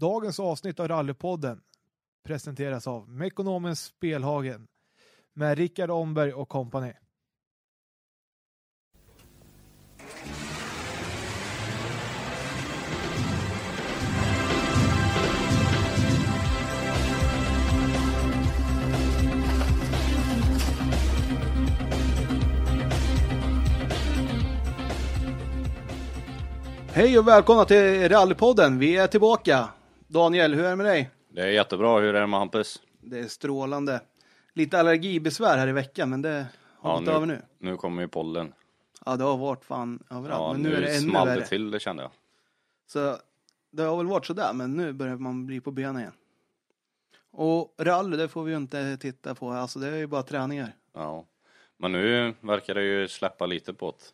Dagens avsnitt av Rallypodden presenteras av Mekonomens Spelhagen med Rickard Omberg och kompani. Hej och välkomna till Rallypodden. Vi är tillbaka. Daniel, hur är det med dig? Det är jättebra. Hur är det med Hampus? Det är strålande. Lite allergibesvär här i veckan, men det har gått över nu. Nu kommer ju pollen. Ja, det har varit fan överallt. Ja, men nu, är det ännu small det till det kände jag. Så det har väl varit sådär, men nu börjar man bli på benen igen. Och rally, det får vi ju inte titta på. Alltså, det är ju bara träningar. Ja. Men nu verkar det ju släppa lite på det.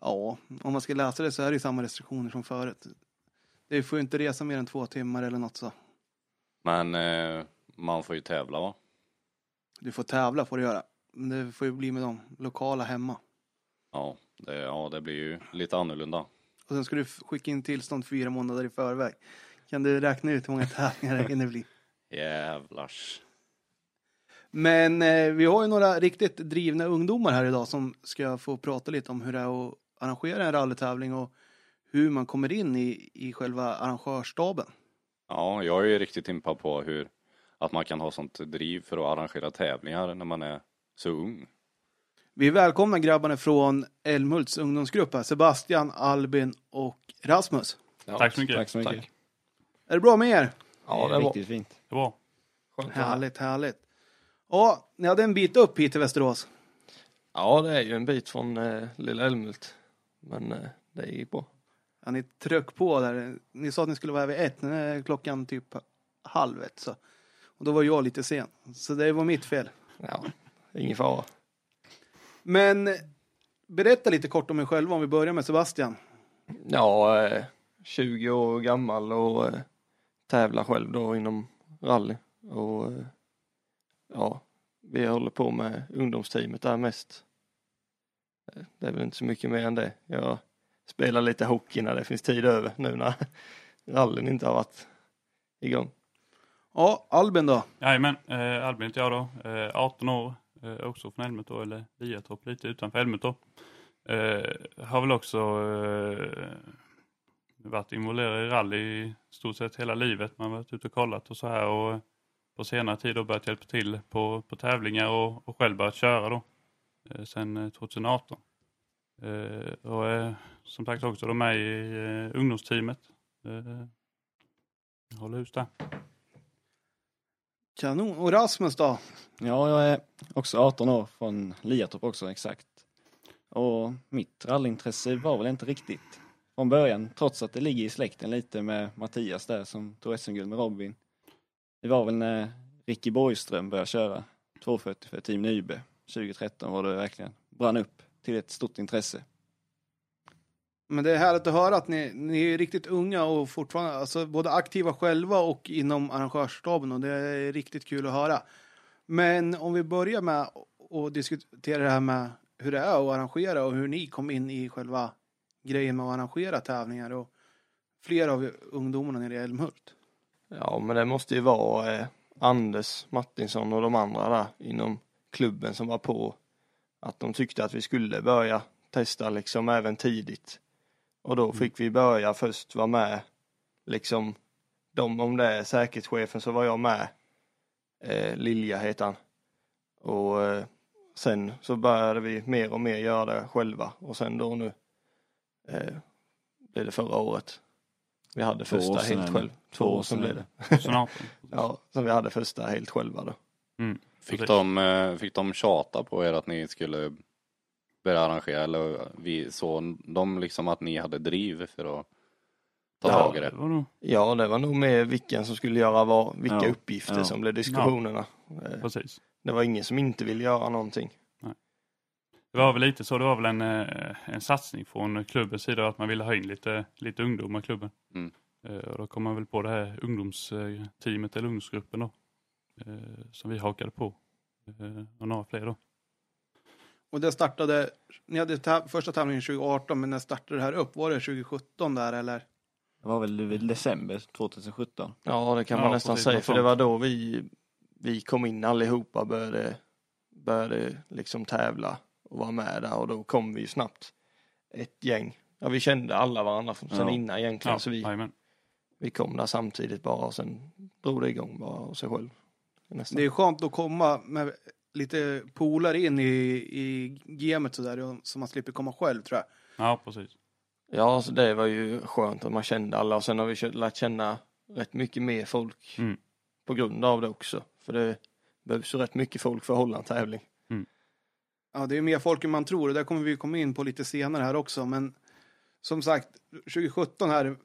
Ja, om man ska läsa det så är det ju samma restriktioner som förut. Det får ju inte resa mer än två timmar eller något så. Men eh, man får ju tävla va? Du får tävla får du göra. Men det får ju bli med de lokala hemma. Ja det, ja, det blir ju lite annorlunda. Och sen ska du skicka in tillstånd fyra månader i förväg. Kan du räkna ut hur många tävlingar det hinner bli? Jävlars. Men eh, vi har ju några riktigt drivna ungdomar här idag som ska få prata lite om hur det är att arrangera en rallytävling och hur man kommer in i, i själva arrangörsstaben. Ja, jag är ju riktigt impad på hur att man kan ha sånt driv för att arrangera tävlingar när man är så ung. Vi välkomnar grabbarna från Älmhults ungdomsgrupp här, Sebastian, Albin och Rasmus. Tack så mycket. Tack så mycket. Är det bra med er? Ja, det är riktigt fint. Det var. Skönt. Härligt, härligt. Ja, ni hade en bit upp hit till Västerås. Ja, det är ju en bit från eh, Lilla Älmhult. Men eh, det gick bra. Ja, ni tryck på där. Ni sa att ni skulle vara här vid ett, nu är klockan typ halv ett. Så. Och då var jag lite sen. Så det var mitt fel. Ja, ingen fara. Men berätta lite kort om er själva om vi börjar med Sebastian. Ja, eh, 20 år gammal och eh, tävlar själv då inom rally. Och eh, ja, vi håller på med ungdomsteamet där mest. Eh, Det är väl inte så mycket mer än det. Jag spelar lite hockey när det finns tid över nu när rallyn inte har varit igång. Ja, Albin då? Jajamän, eh, Albin heter jag då. Eh, 18 år, eh, också från Älmhult eller Liatorp lite utanför Älmhult då. Eh, har väl också eh, varit involverad i rally i stort sett hela livet. Man har varit ute och kollat och så här och på senare tid då börjat hjälpa till på, på tävlingar och, och själv börjat köra då. Eh, sen eh, 2018. Eh, och är som sagt också då med i eh, ungdomsteamet. Eh, håller hus där. Kanon. Och Rasmus då? Ja, jag är också 18 år från Liatorp också exakt. Och mitt rallyintresse var väl inte riktigt från början, trots att det ligger i släkten lite med Mattias där som tog SM-guld med Robin. Det var väl när Ricky Borgström började köra 240 för Team Nybe 2013 var det verkligen brann upp till ett stort intresse. Men det är härligt att höra att ni, ni är riktigt unga och fortfarande alltså både aktiva själva och inom arrangörsstaben och det är riktigt kul att höra. Men om vi börjar med att diskutera det här med hur det är att arrangera och hur ni kom in i själva grejen med att arrangera tävlingar och flera av ungdomarna nere i Älmhult. Ja, men det måste ju vara eh, Anders Martinsson och de andra där inom klubben som var på att de tyckte att vi skulle börja testa liksom även tidigt. Och då fick vi börja först vara med liksom de, om det är säkerhetschefen så var jag med. Eh, Lilja heter han. Och eh, sen så började vi mer och mer göra det själva och sen då nu eh, blev det förra året. Vi hade Två första helt själv. Två år sedan blev det. 2018. Ja, så vi hade första helt själva då. Mm. Fick de, eh, fick de tjata på er att ni skulle börja arrangera eller vi, så de liksom att ni hade driv för att ta Ja, tag i Det det? var nog Ja, det var nog med vilken som skulle göra vad, vilka Ja, uppgifter ja. som blev diskussionerna. Eh, precis. Det var ingen som inte ville göra någonting. Det var väl lite så, det var väl en, eh, en satsning från klubbens sida att man ville ha in lite, lite ungdomar i klubben. Mm. Och då kom man väl på det här ungdomsteamet eller ungdomsgruppen då. Eh, Som vi hakade på. Eh, Och några fler då. Och det startade, ni hade tä- första tävlingen 2018 men när startade det här upp? Var det 2017 där eller? Det var väl i december 2017. Ja, det kan Ja, man nästan precis, säga, för det var då vi, vi kom in allihopa, började, började liksom tävla och vara med där och då kom vi ju snabbt ett gäng. Ja, vi kände alla varandra från sen Ja. innan egentligen, Ja, så vi, vi kom där samtidigt bara och sen drog det igång bara av sig själv. Nästan. Det är skönt att komma med lite polare in i, i gamet sådär, och- så man slipper komma själv tror jag. Ja, precis. Ja, så det var ju skönt att man kände alla och sen har vi lärt känna rätt mycket mer folk Mm. på grund av det också. För det behövs ju rätt mycket folk för att hålla en tävling. Ja, det är mer folk än man tror och där kommer vi komma in på lite senare här också. Men som sagt, 2017 här,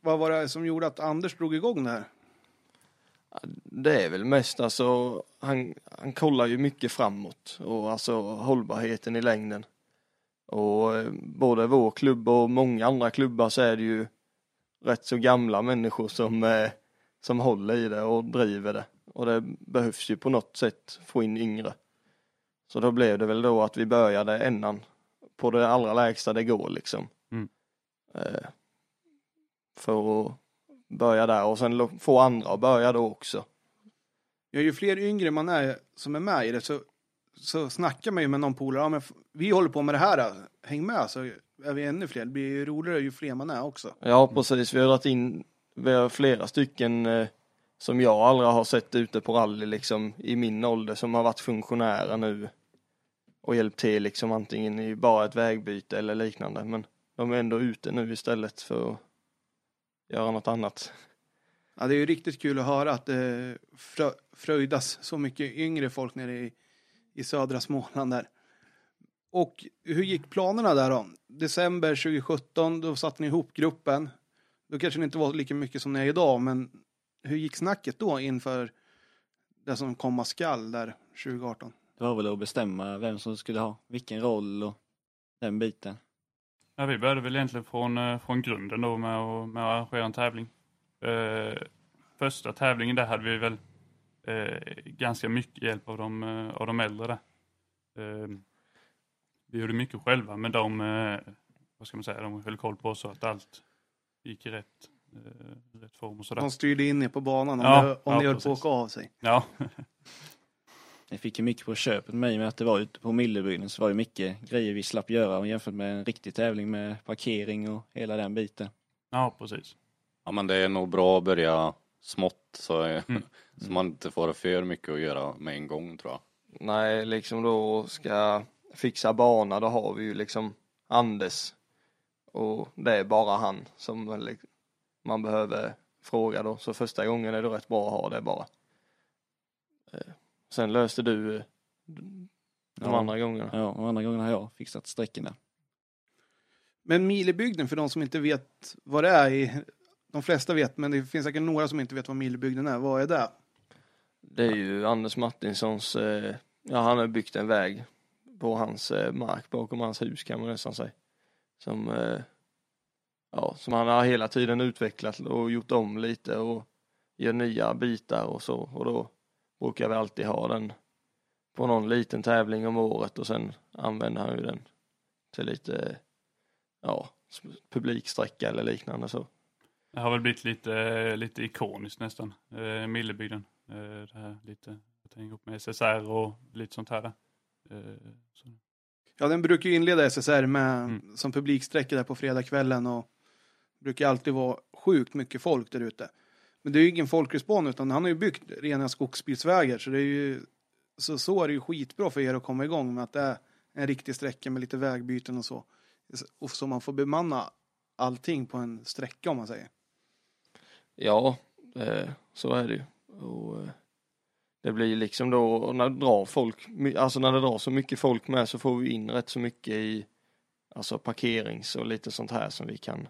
vad var det som gjorde att Anders drog igång det här? Det är väl mest alltså, han, han kollar ju mycket framåt och alltså hållbarheten i längden. Och eh, både vår klubb och många andra klubbar så är det ju rätt så gamla människor som, eh, som håller i det och driver det. Och det behövs ju på något sätt få in yngre. Så då blev det väl då att vi började ändan på det allra lägsta det går liksom. Mm. Eh, för att börja där och sen få andra att börja då också. Ja, ju fler yngre man är som är med i det så, så snackar man ju med någon polare. Ja, men vi håller på med det här, häng med så är vi ännu fler. Det blir ju roligare ju fler man är också. Ja precis, vi har dragit in, vi har flera stycken eh, som jag aldrig har sett ute på rally liksom i min ålder som har varit funktionärer nu och hjälpt till liksom antingen i bara ett vägbyte eller liknande men de är ändå ute nu istället för att göra något annat. Ja, det är ju riktigt kul att höra att det frö, fröjdas så mycket yngre folk nere i, i södra Småland där. Och hur gick planerna där då? December 2017, då satte ni ihop gruppen. Då kanske det inte var lika mycket som ni är idag, men hur gick snacket då inför det som komma skall där 2018? Det var väl att bestämma vem som skulle ha vilken roll och den biten. Ja, vi började väl egentligen från, eh, från grunden då med att, med att arrangera en tävling. Eh, första tävlingen där hade vi väl eh, ganska mycket hjälp av de, eh, av de äldre där. Eh, vi gjorde mycket själva men de, eh, vad ska man säga, de höll koll på oss så att allt gick i rätt, rätt form och sådär. De styrde in er på banan om, Ja, det, om ja, ni höll på att åka av sig. Ja, Jag fick ju mycket på köpet med mig med att det var ute på Millebygden så var det mycket grejer vi slapp göra jämfört med en riktig tävling med parkering och hela den biten. ja precis. Ja men det är nog bra att börja smått så, Mm. så man inte får för mycket att göra med en gång tror jag. Nej, liksom då ska fixa bana, då har vi ju liksom Anders och det är bara han som man behöver fråga då. Så första gången är det rätt bra att ha det bara. Sen löste du eh, de Ja. andra gångerna. Ja, och andra gången har jag fixat sträckorna. Men Milebygden, för de som inte vet vad det är, i, de flesta vet, men det finns säkert några som inte vet vad Milebygden är. Vad är det? Det är ju Anders Martinssons, eh, ja han har byggt en väg på hans eh, mark bakom hans hus kan man nästan säga. Som, ja, som han har hela tiden utvecklat och gjort om lite och gör nya bitar och så och då brukar vi alltid ha den på någon liten tävling om året och sen använder han ju den till lite, ja, publiksträcka eller liknande så. Det har väl blivit lite, lite ikoniskt nästan, eh, Millebygden. Eh, det här lite, jag tänker ihop med SSR och lite sånt här. Eh, så. Ja, den brukar ju inleda SSR med, Mm. som publiksträcka där på fredagskvällen och brukar alltid vara sjukt mycket folk där ute. Men det är ju ingen folkrespon utan han har ju byggt rena skogsbilsvägar så det är ju så, så är det ju skitbra för er att komma igång med att det är en riktig sträcka med lite vägbyten och så. Och så man får bemanna allting på en sträcka om man säger. Ja, eh, så är det ju. Och, eh, det blir liksom då, när det drar folk, alltså när det drar så mycket folk med så får vi in rätt så mycket i alltså parkerings och lite sånt här som vi kan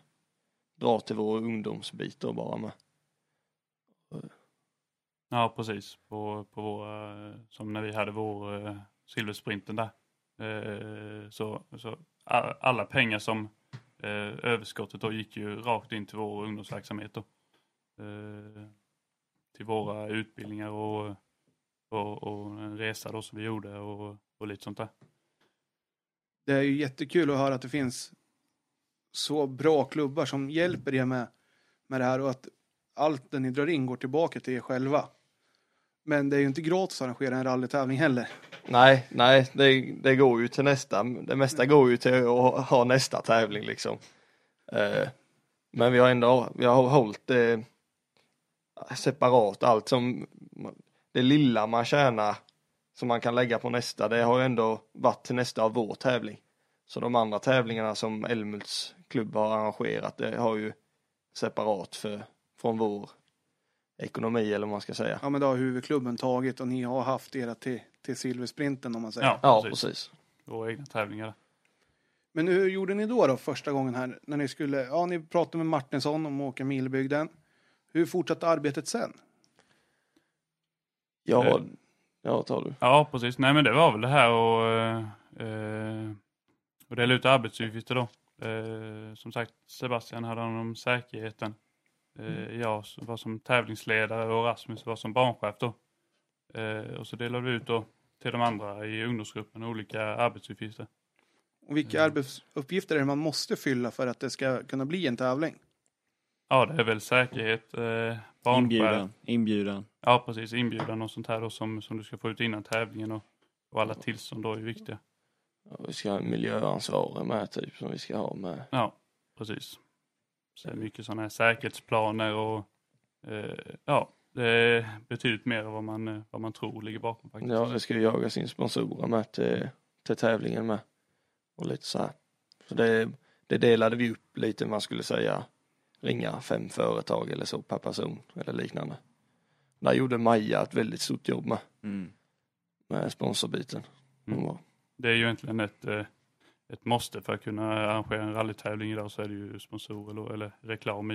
dra till vår ungdomsbit och bara med. Ja, precis. På, på våra, eh, som när vi hade vår eh, silversprinten där. Eh, så, så alla pengar som eh, överskottet då gick ju rakt in till vår ungdomsverksamhet då. Eh, till våra utbildningar och, och, och en resa då som vi gjorde och, och lite sånt där. Det är ju jättekul att höra att det finns så bra klubbar som hjälper er med, med det här och att allt det ni drar in går tillbaka till er själva. Men det är ju inte gratis att arrangera en rallytävling heller. Nej, nej, det, det går ju till nästa. Det mesta går ju till att ha nästa tävling liksom. Eh, men vi har ändå, vi har hållit det separat. Allt som det lilla man tjänar som man kan lägga på nästa, det har ju ändå varit till nästa av vår tävling. Så de andra tävlingarna som Älmhults klubb har arrangerat, det har ju separat för, från vår ekonomi eller vad man ska säga. Ja men det har huvudklubben tagit och ni har haft era till, till silversprinten om man säger. Ja, Ja, precis. precis. Våra egna tävlingar. Men hur gjorde ni då, då första gången här när ni skulle, ja ni pratade med Martinsson om att åka milbygden. Hur fortsatte arbetet sen? Ja, Eh. ja tar du. Ja, precis. Nej, men det var väl det här och, eh, och dela ut arbetsuppgifter då. Eh, som sagt, Sebastian hade hand om säkerheten. Eh, jag var som tävlingsledare och Rasmus var som banchef då. Eh, och så delade vi ut då till de andra i ungdomsgruppen olika arbetsuppgifter. Och vilka Mm. arbetsuppgifter är det man måste fylla för att det ska kunna bli en tävling? Ja, det är väl säkerhet, eh. Inbjudan. Inbjudan. Ja, precis. Inbjudan och sånt här då som, som du ska få ut innan tävlingen och, och alla tillstånd då är viktiga. Ja, vi ska ha miljöansvarig med typ som vi ska ha med. Ja, precis. Så det är mycket sådana här säkerhetsplaner och eh, ja, det är betydligt mer än vad man, eh, vad man tror ligger bakom faktiskt. Ja, det ska ju jaga sin sponsorer med till, till tävlingen med. Och lite så här. Så det, det delade vi upp lite, man skulle säga ringa fem företag eller så per person eller liknande. Där gjorde Maja ett väldigt stort jobb med, Mm. med sponsorbiten. Mm. var- Det är ju egentligen ett, eh, ett måste för att kunna arrangera en rallytävling idag så är det ju sponsorer eller reklam i,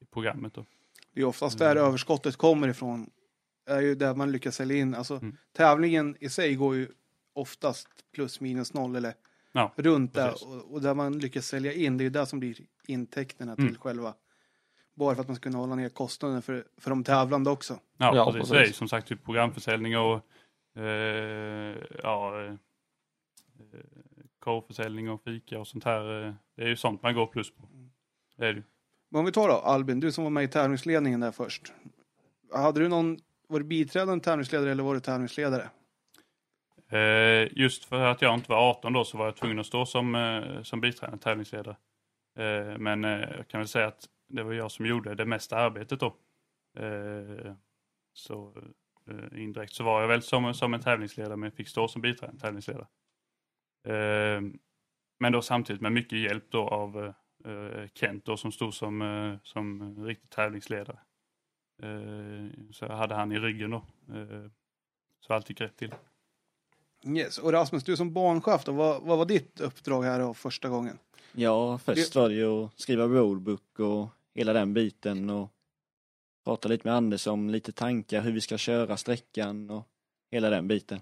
i programmet då. Det är oftast där Mm. överskottet kommer ifrån. är ju där man lyckas sälja in. Alltså, Mm. Tävlingen i sig går ju oftast plus minus noll eller Ja, runt där. precis. Och, och där man lyckas sälja in, det är det som blir intäkterna till Mm. själva. Bara för att man ska kunna hålla ner kostnaden för, för de tävlande också. Ja, Ja, precis. precis. Det är ju som sagt typ programförsäljning och eh, ja, eh, eh, korvförsäljning och fika och sånt här. eh, Det är ju sånt man går plus på. Det är det. Men om vi tar då Albin, du som var med i tävlingsledningen där först. Hade du någon, var du biträdande tävlingsledare eller var du tävlingsledare? Eh, just för att jag inte var 18 då så var jag tvungen att stå som, eh, som biträdande tävlingsledare. Men jag kan väl säga att det var jag som gjorde det mesta arbetet då. Så indirekt så var jag väl som, som en tävlingsledare men fick stå som biträdande tävlingsledare. Eh, men då samtidigt med mycket hjälp då av eh, Kent då som stod som, eh, som riktig tävlingsledare. Eh, så hade han i ryggen då. Eh, så allt gick rätt till. Yes. Och Rasmus, du som barnchef då, vad, vad var ditt uppdrag här då första gången? Ja, först var det ju att skriva roadbook och hela den biten och prata lite med Anders om lite tankar hur vi ska köra sträckan och hela den biten.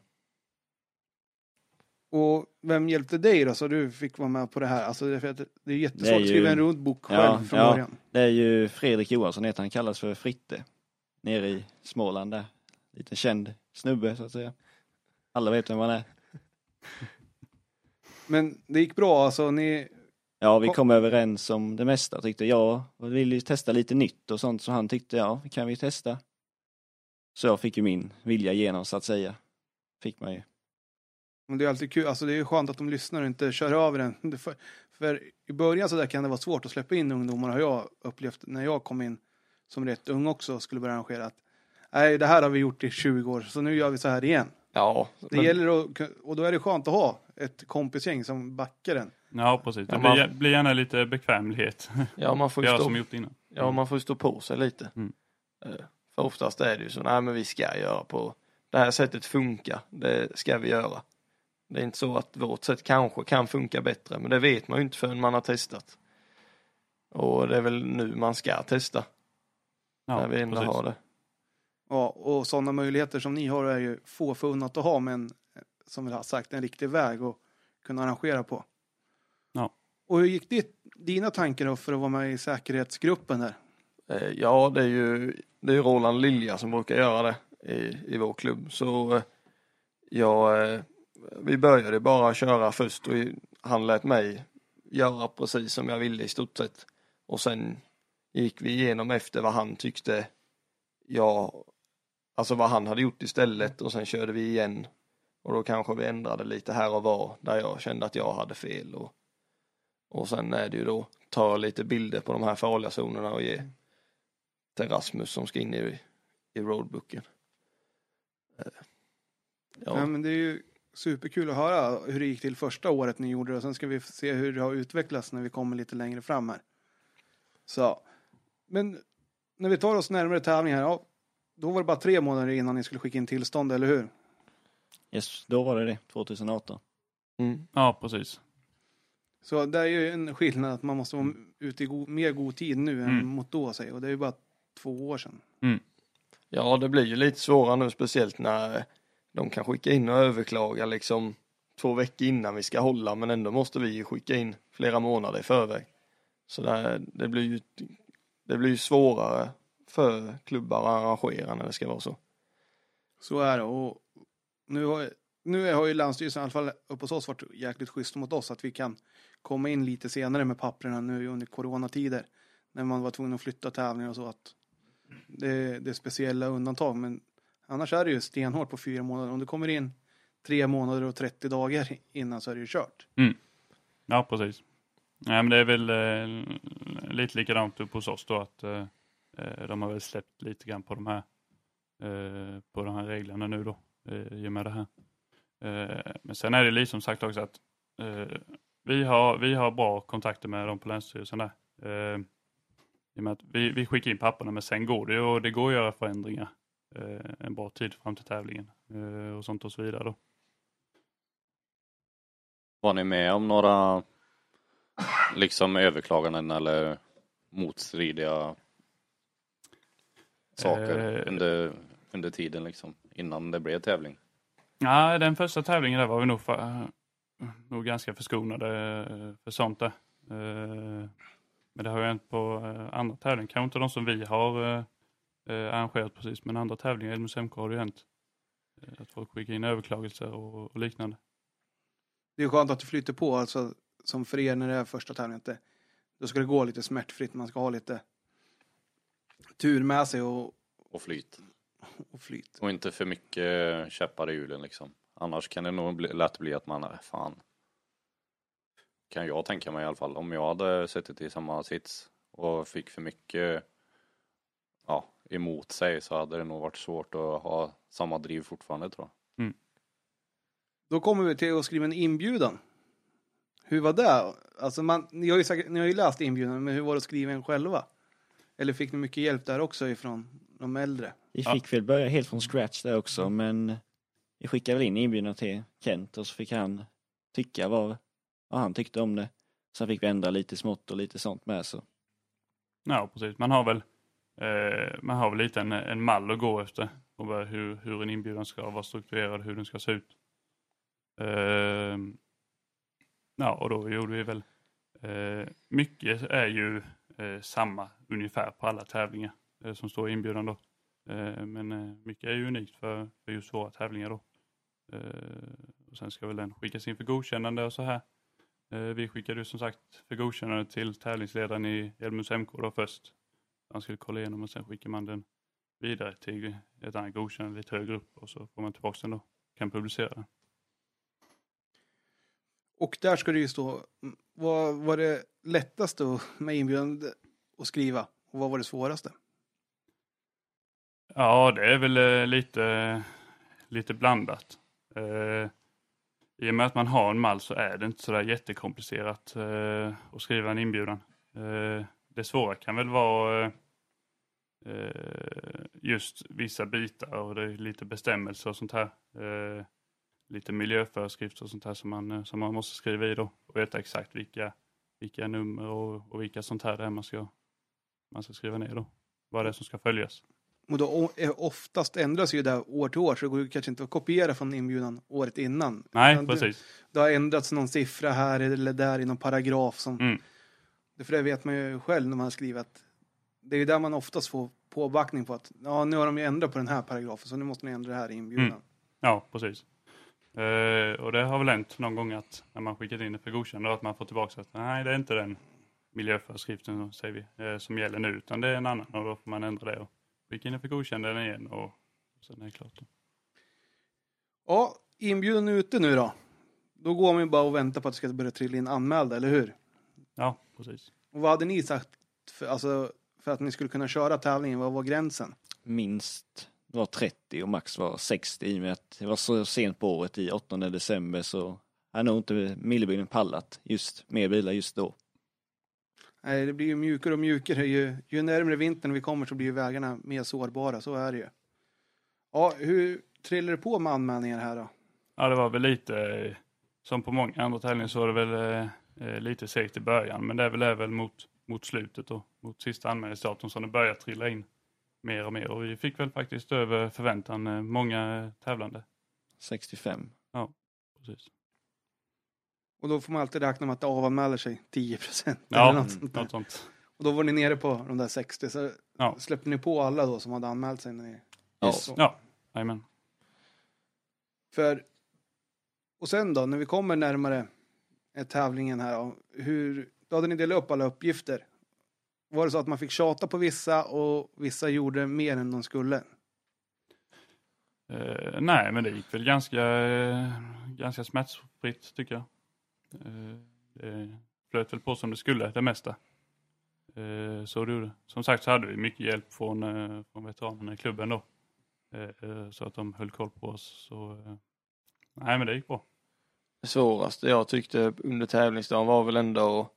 Och vem hjälpte dig då så du fick vara med på det här? Alltså det är, det jättesvårt Det är att skriva ju- en roadbook själv Ja, från ja. början. Det är ju Fredrik Johansson heter han, kallas för Fritte. Nere i Småland där. Lite känd snubbe så att säga. Alla vet vem han är. Men det gick bra alltså, ni, Ja, vi kom överens om det mesta tyckte jag. Och ville ju testa lite nytt och sånt så han tyckte ja, kan vi testa. Så jag fick ju min vilja igenom så att säga. Fick man ju. Men det är alltid kul, alltså det är ju skönt att de lyssnar och inte kör över en. Det För, för i början så där kan det vara svårt att släppa in ungdomar har jag upplevt när jag kom in som rätt ung också och skulle börja arrangera att nej det här har vi gjort i 20 år så nu gör vi så här igen. Ja, Det men- gäller att, och då är det skönt att ha ett kompisgäng som backar en. Ja, precis. Det Ja, blir, man- blir gärna lite bekvämlighet. ja man får ju stå som gjort innan. Ja, man får stå på sig lite. Mm. Eh, För oftast är det ju så, nej men vi ska göra på det här sättet funkar, det ska vi göra. Det är inte så att vårt sätt kanske kan funka bättre, men det vet man ju inte förrän man har testat. Och det är väl nu man ska testa, Ja, när vi ändå precis. har det. Ja, och sådana möjligheter som ni har är ju få förunnat att ha men som vi har sagt en riktig väg att kunna arrangera på. Ja. Och hur gick ditt, dina tankar då för att vara med i säkerhetsgruppen där? Eh, Ja, det är ju det är ju Roland Lilja som brukar göra det i, i vår klubb. Så eh, ja, eh, vi började bara köra först och han lät mig göra precis som jag ville i stort sett. Och sen gick vi igenom efter vad han tyckte jag, alltså vad han hade gjort istället och sen körde vi igen. Och då kanske vi ändrade lite här och var där jag kände att jag hade fel och, och sen är det ju då ta lite bilder på de här farliga zonerna och ge till Rasmus som ska in i, i roadbooken. Eh, ja. Ja, men det är ju superkul att höra hur det gick till första året ni gjorde det och sen ska vi se hur det har utvecklats när vi kommer lite längre fram här. Så, men när vi tar oss närmare tävlingen här, ja, då var det bara tre månader innan ni skulle skicka in tillstånd, eller hur? Yes, då var det det, 2018. mm. Ja, precis. Så det är ju en skillnad att man måste vara ute i god, mer god tid nu än Mm. mot då, säg. och det är ju bara två år sedan. ja, det blir ju lite svårare nu speciellt när de kan skicka in och överklaga liksom två veckor innan vi ska hålla men ändå måste vi ju skicka in flera månader i förväg. Så det, det blir ju det blir ju svårare för klubbar att arrangera när det ska vara så. Så är det. Och nu har, nu har ju Länsstyrelsen i alla fall uppe hos oss varit jäkligt schysst mot oss att vi kan komma in lite senare med papperna nu under coronatider. När man var tvungen att flytta tävlingar och så. att det, det är speciella undantag. Men annars är det ju stenhårt på fyra månader. Om du kommer in tre månader och 30 dagar innan så är det ju kört. Mm. Ja, precis. Nej, men det är väl eh, lite likadant upp hos oss då att eh, eh, de har väl släppt lite grann på de här eh, på de här reglerna nu då eh, i och med det här. Eh, men sen är det liksom som sagt också att vi, har, vi har bra kontakter med dem på Länsstyrelsen där. I och med att vi, vi skickar in papperna men sen går det ju och det går att göra förändringar en bra tid fram till tävlingen eh, och sånt och så vidare då. Var ni med om några liksom överklaganden eller motstridiga saker Eh. under, under tiden liksom innan det blev tävling? Ja, den första tävlingen där var vi nog, för, nog ganska förskonade eh, för sånt där. Eh, Men det har ju hänt på eh, andra tävlingar, kanske inte de som vi har eh, arrangerat precis, men andra tävlingar i Elmus MK har det ju hänt. eh, Att folk skickar in överklagelser och, och liknande. Det är skönt att du flyter på, alltså som för er när det är första tävlingen. att det- Då ska det gå lite smärtfritt, man ska ha lite tur med sig och, Och flyt. och flyt. Och inte för mycket käppar i hjulen liksom. Annars kan det nog bli, lätt bli att man, är fan. Kan jag tänka mig i alla fall. Om jag hade suttit i samma sits och fick för mycket ja, emot sig så hade det nog varit svårt att ha samma driv fortfarande tror jag. Då kommer vi till att skriva en inbjudan. Hur var det? Alltså man, ni, har ju säkert, ni har ju läst inbjudan, men hur var det att skriva en själva? Eller fick ni mycket hjälp där också ifrån de äldre? Vi Ja. fick väl börja helt från scratch där också, men vi skickade väl in inbjudan till Kent och så fick han tycka vad, vad han tyckte om det. Sen fick vi ändra lite smått och lite sånt med så. Ja, precis. Man har väl, eh, man har väl lite en, en mall att gå efter. Och bara hur, hur en inbjudan ska vara strukturerad, hur den ska se ut. Eh, ja, och då gjorde vi väl, eh, mycket är ju eh, samma ungefär på alla tävlingar eh, som står i inbjudan då. Eh, men eh, mycket är ju unikt för, för just våra tävlingar då. Eh, och sen ska väl den skickas in för godkännande och så här. Eh, Vi skickade ju som sagt för godkännande till tävlingsledaren i Älmhults MK då först. Han skulle kolla igenom och sen skickar man den vidare till ett annat godkännande lite högre upp och så får man tillbaka den då. Kan publicera den. Och där ska det ju stå, vad var det lättaste med inbjudan att skriva? Och vad var det svåraste? Ja, det är väl eh, lite, lite blandat. Eh, I och med att man har en mall så är det inte sådär jättekomplicerat eh, att skriva en inbjudan. Eh, det svåra kan väl vara eh, just vissa bitar och det är lite bestämmelser och sånt här. Eh, lite miljöföreskrifter och sånt här som man, eh, som man måste skriva i då och veta exakt vilka, vilka nummer och, och vilka sånt här det är man ska, man ska skriva ner då. Vad det är som ska följas. Och då eh, oftast ändras ju det år till år, så det går ju kanske inte att kopiera från inbjudan året innan. Nej, det- precis. Det har ändrats någon siffra här eller där i någon paragraf som... Mm. Det- För det vet man ju själv när man har skrivit det är ju där man oftast får påbackning på att ja, nu har de ju ändrat på den här paragrafen så nu måste ni ändra det här i inbjudan. Mm. Ja, precis. Eh, och det har väl hänt någon gång att när man skickat in det för godkännande att man får tillbaka att nej, det är inte den, miljöföreskriften säger vi, eh, som gäller nu utan det är en annan och då får man ändra det och skicka in det för godkänna den igen och sen är det klart. Ja, inbjudan ute nu då. Då går man ju bara och väntar på att det ska börja trilla in anmälda, eller hur? Ja, precis. Och vad hade ni sagt för, alltså, för att ni skulle kunna köra tävlingen? Vad var gränsen? Minst var 30 och max var 60 i och med att det var så sent på året i 8 december så hade nog inte Millebyn pallat just mer bilar just då. Nej, det blir ju mjukare och mjukare. Ju, ju närmare vintern vi kommer så blir ju vägarna mer sårbara, så är det ju. Ja, hur trillar det på med anmälningar här då? Ja, det var väl lite som på många andra tävlingar så var det väl eh, eh, lite segt i början men det är väl, är väl mot, mot slutet och mot sista anmälningsdatum som det börjar trilla in mer och mer och vi fick väl faktiskt över förväntan eh, många tävlande. 65. Precis. Och då får man alltid räkna med att det avanmäler sig 10 procent. Ja, något sånt något sånt. Och då var ni nere på de där 60. Så Ja. släppte ni på alla då som hade anmält sig? När ni... Ja. Så. Ja, jajamän. För, och sen då, när vi kommer närmare eh, tävlingen här, hur, då hade ni delat upp alla uppgifter. Var det så att man fick tjata på vissa och vissa gjorde mer än de skulle? Eh, nej, men det gick väl ganska, eh, ganska smärtfritt tycker jag. Eh, det flöt väl på som det skulle, det mesta. Eh, så det gjorde. Som sagt så hade vi mycket hjälp från, eh, från veteranerna i klubben då. Eh, så att de höll koll på oss. Så, eh, nej, men det gick bra. Det svåraste jag tyckte under tävlingsdagen var väl ändå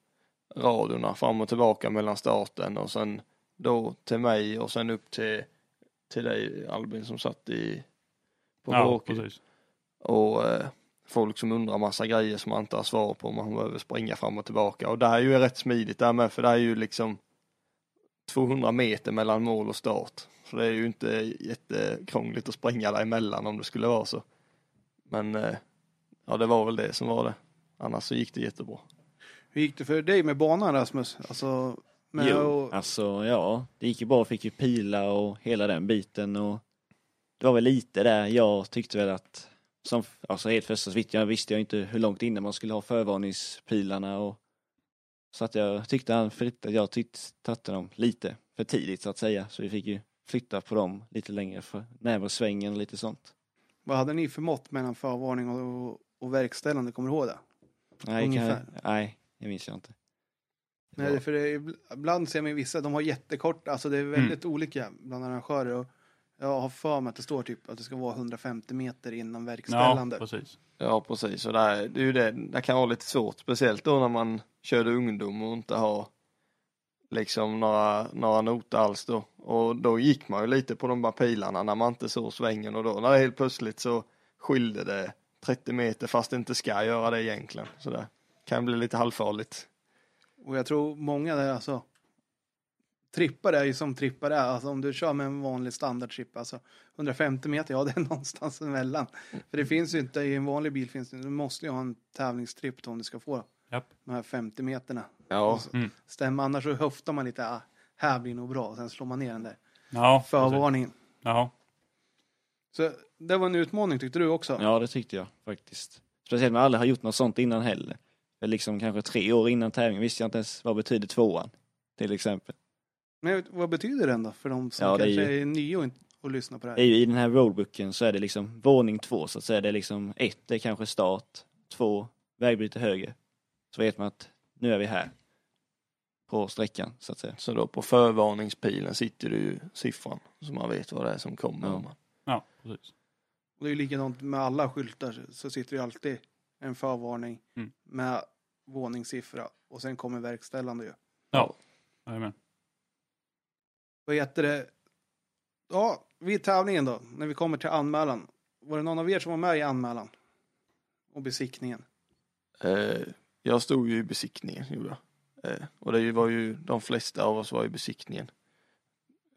radiorna fram och tillbaka mellan starten och sen då till mig och sen upp till, till dig Albin som satt i på Ja, och eh, folk som undrar massa grejer som man inte har svar på man behöver springa fram och tillbaka. Och det här är ju rätt smidigt där med för det är ju liksom 200 meter mellan mål och start. Så det är ju inte jättekrångligt att springa däremellan om det skulle vara så. Men eh, ja det var väl det som var det. Annars så gick det jättebra Hur gick det för dig med banan Rasmus? Alltså, med Jo, och, alltså ja, det gick ju bra, fick ju pila och hela den biten och det var väl lite där jag tyckte väl att som, alltså helt första så jag visste jag inte hur långt innan man skulle ha förvarningspilarna och så att jag tyckte han flyttade, jag tyckte tatte dem lite för tidigt så att säga så vi fick ju flytta på dem lite längre för närmare svängen och lite sånt. vad hade ni för mått mellan förvarning och, och verkställande? Kommer du ihåg det? Nej, kan nej, det minns jag inte. Det Nej, för det, är- ibland ser man vissa, de har jättekort, alltså det är väldigt olika bland arrangörer. Och jag har för mig att det står typ att det ska vara 150 meter innan Ja, verkställande. precis. Ja precis och det, är, det är ju det, det kan vara lite svårt speciellt då när man körde ungdom och inte har liksom några, några noter alls då och då gick man ju lite på de där pilarna när man inte såg svängen och då när det helt plötsligt så skilde det 30 meter fast det inte ska göra det egentligen så det kan bli lite halvfarligt. Och jag tror många där alltså trippar är ju som trippar är. Alltså om du kör med en vanlig standardtripp, alltså 150 meter, ja det är någonstans emellan. För det finns ju inte i en vanlig bil, finns det, du måste ju ha en tävlingstripp om du ska få Japp. de här 50 meterna. Ja, Mm. Stämmer, annars så höftar man lite, ah, här blir nog bra, och sen slår man ner den där Ja, förvarningen. Ja, Så det var en utmaning tyckte du också? Ja, det tyckte jag faktiskt. Speciellt med alla har gjort något sånt innan heller. För liksom kanske tre år innan tävlingen visste jag inte ens vad betyder tvåan. Till exempel. Men vad betyder den då för de som Ja, är kanske är, ju- nya och, och lyssnar på det är här? ju, I den här roadbooken så är det liksom våning två så att säga. Det är liksom ett, det är kanske start. Två, vägbyte höger. Så vet man att nu är vi här. På sträckan så att säga. så då på förvarningspilen sitter det ju siffran så man vet vad det är som kommer. Ja. ja precis. Och det är ju likadant med alla skyltar så sitter det ju alltid en förvarning Mm. med våningssiffra och sen kommer verkställande ju. Ja, jajamän. Vad heter det? Ja, vid tävlingen då, när vi kommer till anmälan. Var det någon av er som var med i anmälan? Och besiktningen? Eh, jag stod ju i besiktningen, gjorde jag. Eh, och det var ju, de flesta av oss var i besiktningen.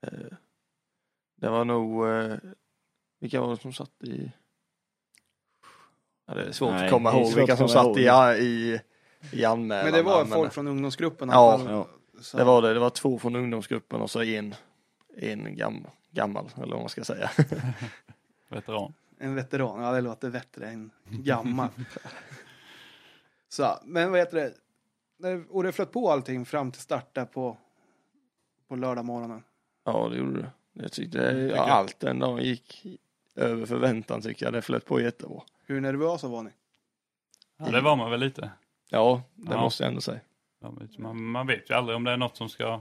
Eh, det var nog, eh, vilka var det som satt i? Ja, det är svårt Nej, att komma ihåg vilka som satt i, i, i anmälan. Men det var va, folk från ungdomsgruppen Ja, ja. Det var det, det var två från ungdomsgruppen och så en, en gam, gammal, eller vad man ska säga. Veteran. En veteran, ja det låter bättre än gammal. så, men vad heter det? och det flöt på allting fram till start där på, på lördag morgonen. Ja, det gjorde det. Jag tyckte tycker ja, allt den dagen gick över förväntan tycker jag. Det flöt på jättebra. Hur nervösa var ni? Ja, det var man väl lite. Ja, det Ja. måste jag ändå säga. Man, man vet ju aldrig om det är något som ska,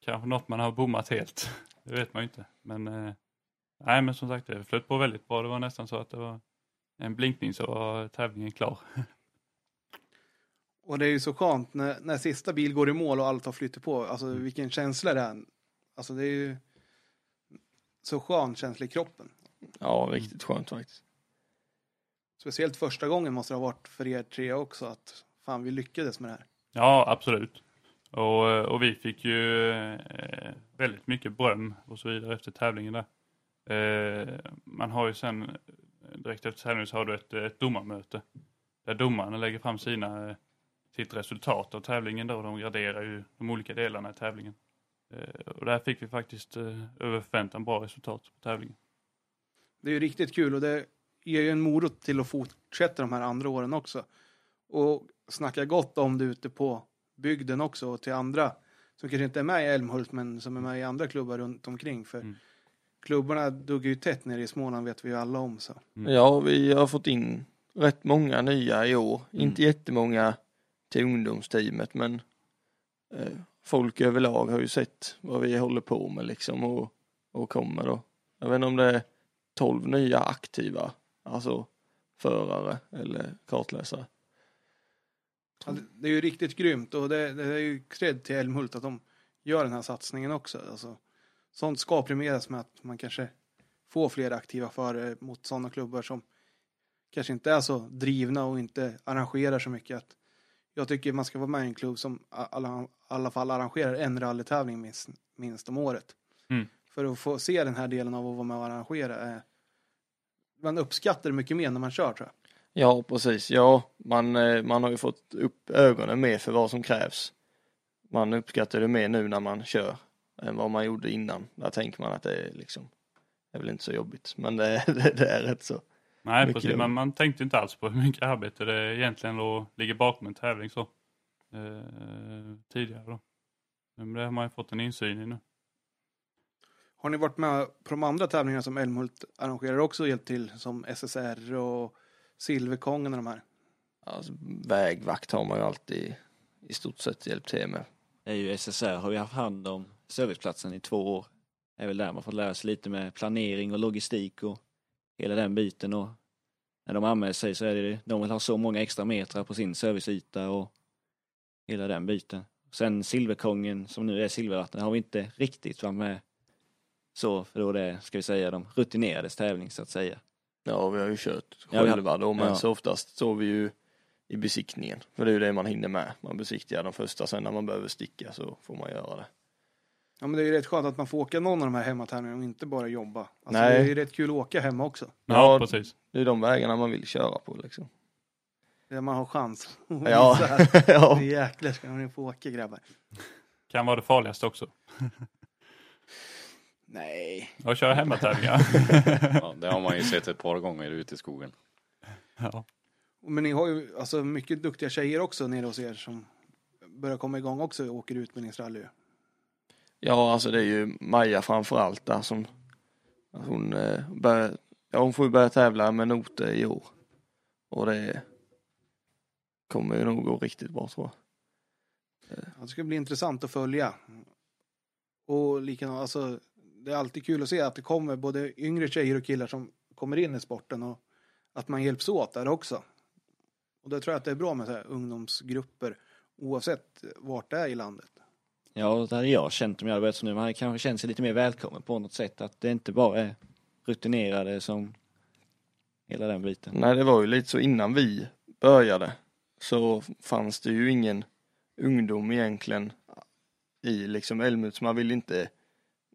kanske något man har bommat helt. Det vet man ju inte. Men, eh, nej men som sagt det flöt på väldigt bra. Det var nästan så att det var en blinkning så var tävlingen klar. Och det är ju så skönt när, när sista bil går i mål och allt har flyttat på. Alltså Mm. vilken känsla det är. Alltså det är ju så skön känsla i kroppen. Ja, riktigt skönt faktiskt. Speciellt första gången måste det ha varit för er tre också att fan vi lyckades med det här. Ja, absolut. Och, och vi fick ju eh, väldigt mycket beröm och så vidare efter tävlingen där. Eh, man har ju sen eh, direkt efter tävlingen så har du ett, ett domarmöte. Där domarna lägger fram sina, eh, sitt resultat av tävlingen då. De graderar ju de olika delarna i tävlingen. Eh, och där fick vi faktiskt eh, över förväntan bra resultat på tävlingen. Det är ju riktigt kul och det ger ju en morot till att fortsätta de här andra åren också. Och snacka gott om det ute på bygden också och till andra som kanske inte är med i Älmhult men som är med i andra klubbar runt omkring. För Mm. klubbarna duggar ju tätt nere i Småland vet vi ju alla om. Så. Mm. Ja, vi har fått in rätt många nya i år. Mm. Inte jättemånga till ungdomsteamet men eh, folk överlag har ju sett vad vi håller på med liksom och, och kommer då. Jag vet inte om det är 12 nya aktiva, alltså förare eller kartläsare. Ja, det- är ju riktigt grymt och det, det är ju cred till Älmhult att de gör den här satsningen också. Alltså, sånt ska premieras med att man kanske får fler aktiva förare mot sådana klubbar som kanske inte är så drivna och inte arrangerar så mycket. Att jag tycker man ska vara med i en klubb som i alla, alla fall arrangerar en rallytävling minst, minst om året. Mm. För att få se den här delen av att vara med och arrangera. Är, man uppskattar det mycket mer när man kör tror jag. Ja, precis. Ja, man, eh, man har ju fått upp ögonen mer för vad som krävs. Man uppskattar det mer nu när man kör än vad man gjorde innan. Där tänker man att det är liksom, det är väl inte så jobbigt, men det, det, det är rätt så. Nej, Mycket precis. Man, man tänkte inte alls på hur mycket arbete det egentligen då ligger bakom en tävling så. Eh, tidigare då. Men det har man ju fått en insyn i nu. Har ni varit med på de andra tävlingarna som Älmhult arrangerar också och hjälpt till som SSR och Silverkongen och de här? Alltså, vägvakt har man ju alltid i stort sett hjälpt till med. Det är ju SSR har ju haft hand om serviceplatsen i två år. Det är väl där man får lära sig lite med planering och logistik och hela den biten och när de anmäler sig så är det de vill ha så många extra metrar på sin serviceyta och hela den biten. Sen Silverkongen som nu är Silvervatten har vi inte riktigt varit med så för då det är, ska vi säga, de rutinerades tävling så att säga. Ja, vi har ju kört Ja, själva då, men ja. så oftast står vi ju i besiktningen. För det är ju det man hinner med. Man besiktigar de första, sen när man behöver sticka så får man göra det. Ja men det är ju rätt skönt att man får åka någon av de här hemmatävlingarna och inte bara jobba. Alltså, Nej. Det är ju rätt kul att åka hemma också. Ja, Ja, precis. Det är de vägarna man vill köra på liksom. Där man har chans Ja, ja. nu jäklar ska ni få åka grabbar. Kan vara det farligaste också. Nej. Och köra hemmatävlingar. Ja, det har man ju sett ett par gånger ute i skogen. ja. Men ni har ju alltså mycket duktiga tjejer också nere hos er som börjar komma igång också och åker utbildningsrally. Ja, alltså det är ju Maja framförallt där som hon eh, börjar, ja hon får ju börja tävla med noter i år. Och det kommer ju nog gå riktigt bra tror jag. Ja, det ska bli intressant att följa. Och likadant, alltså det är alltid kul att se att det kommer både yngre tjejer och killar som kommer in i sporten och att man hjälps åt där också. Och då tror jag att det är bra med så här ungdomsgrupper oavsett vart det är i landet. Ja, det hade jag känt om jag hade börjat som nu. Man kanske känt sig lite mer välkommen på något sätt. Att det inte bara är rutinerade som hela den biten. Nej, det var ju lite så innan vi började så fanns det ju ingen ungdom egentligen i liksom Älmhult man vill inte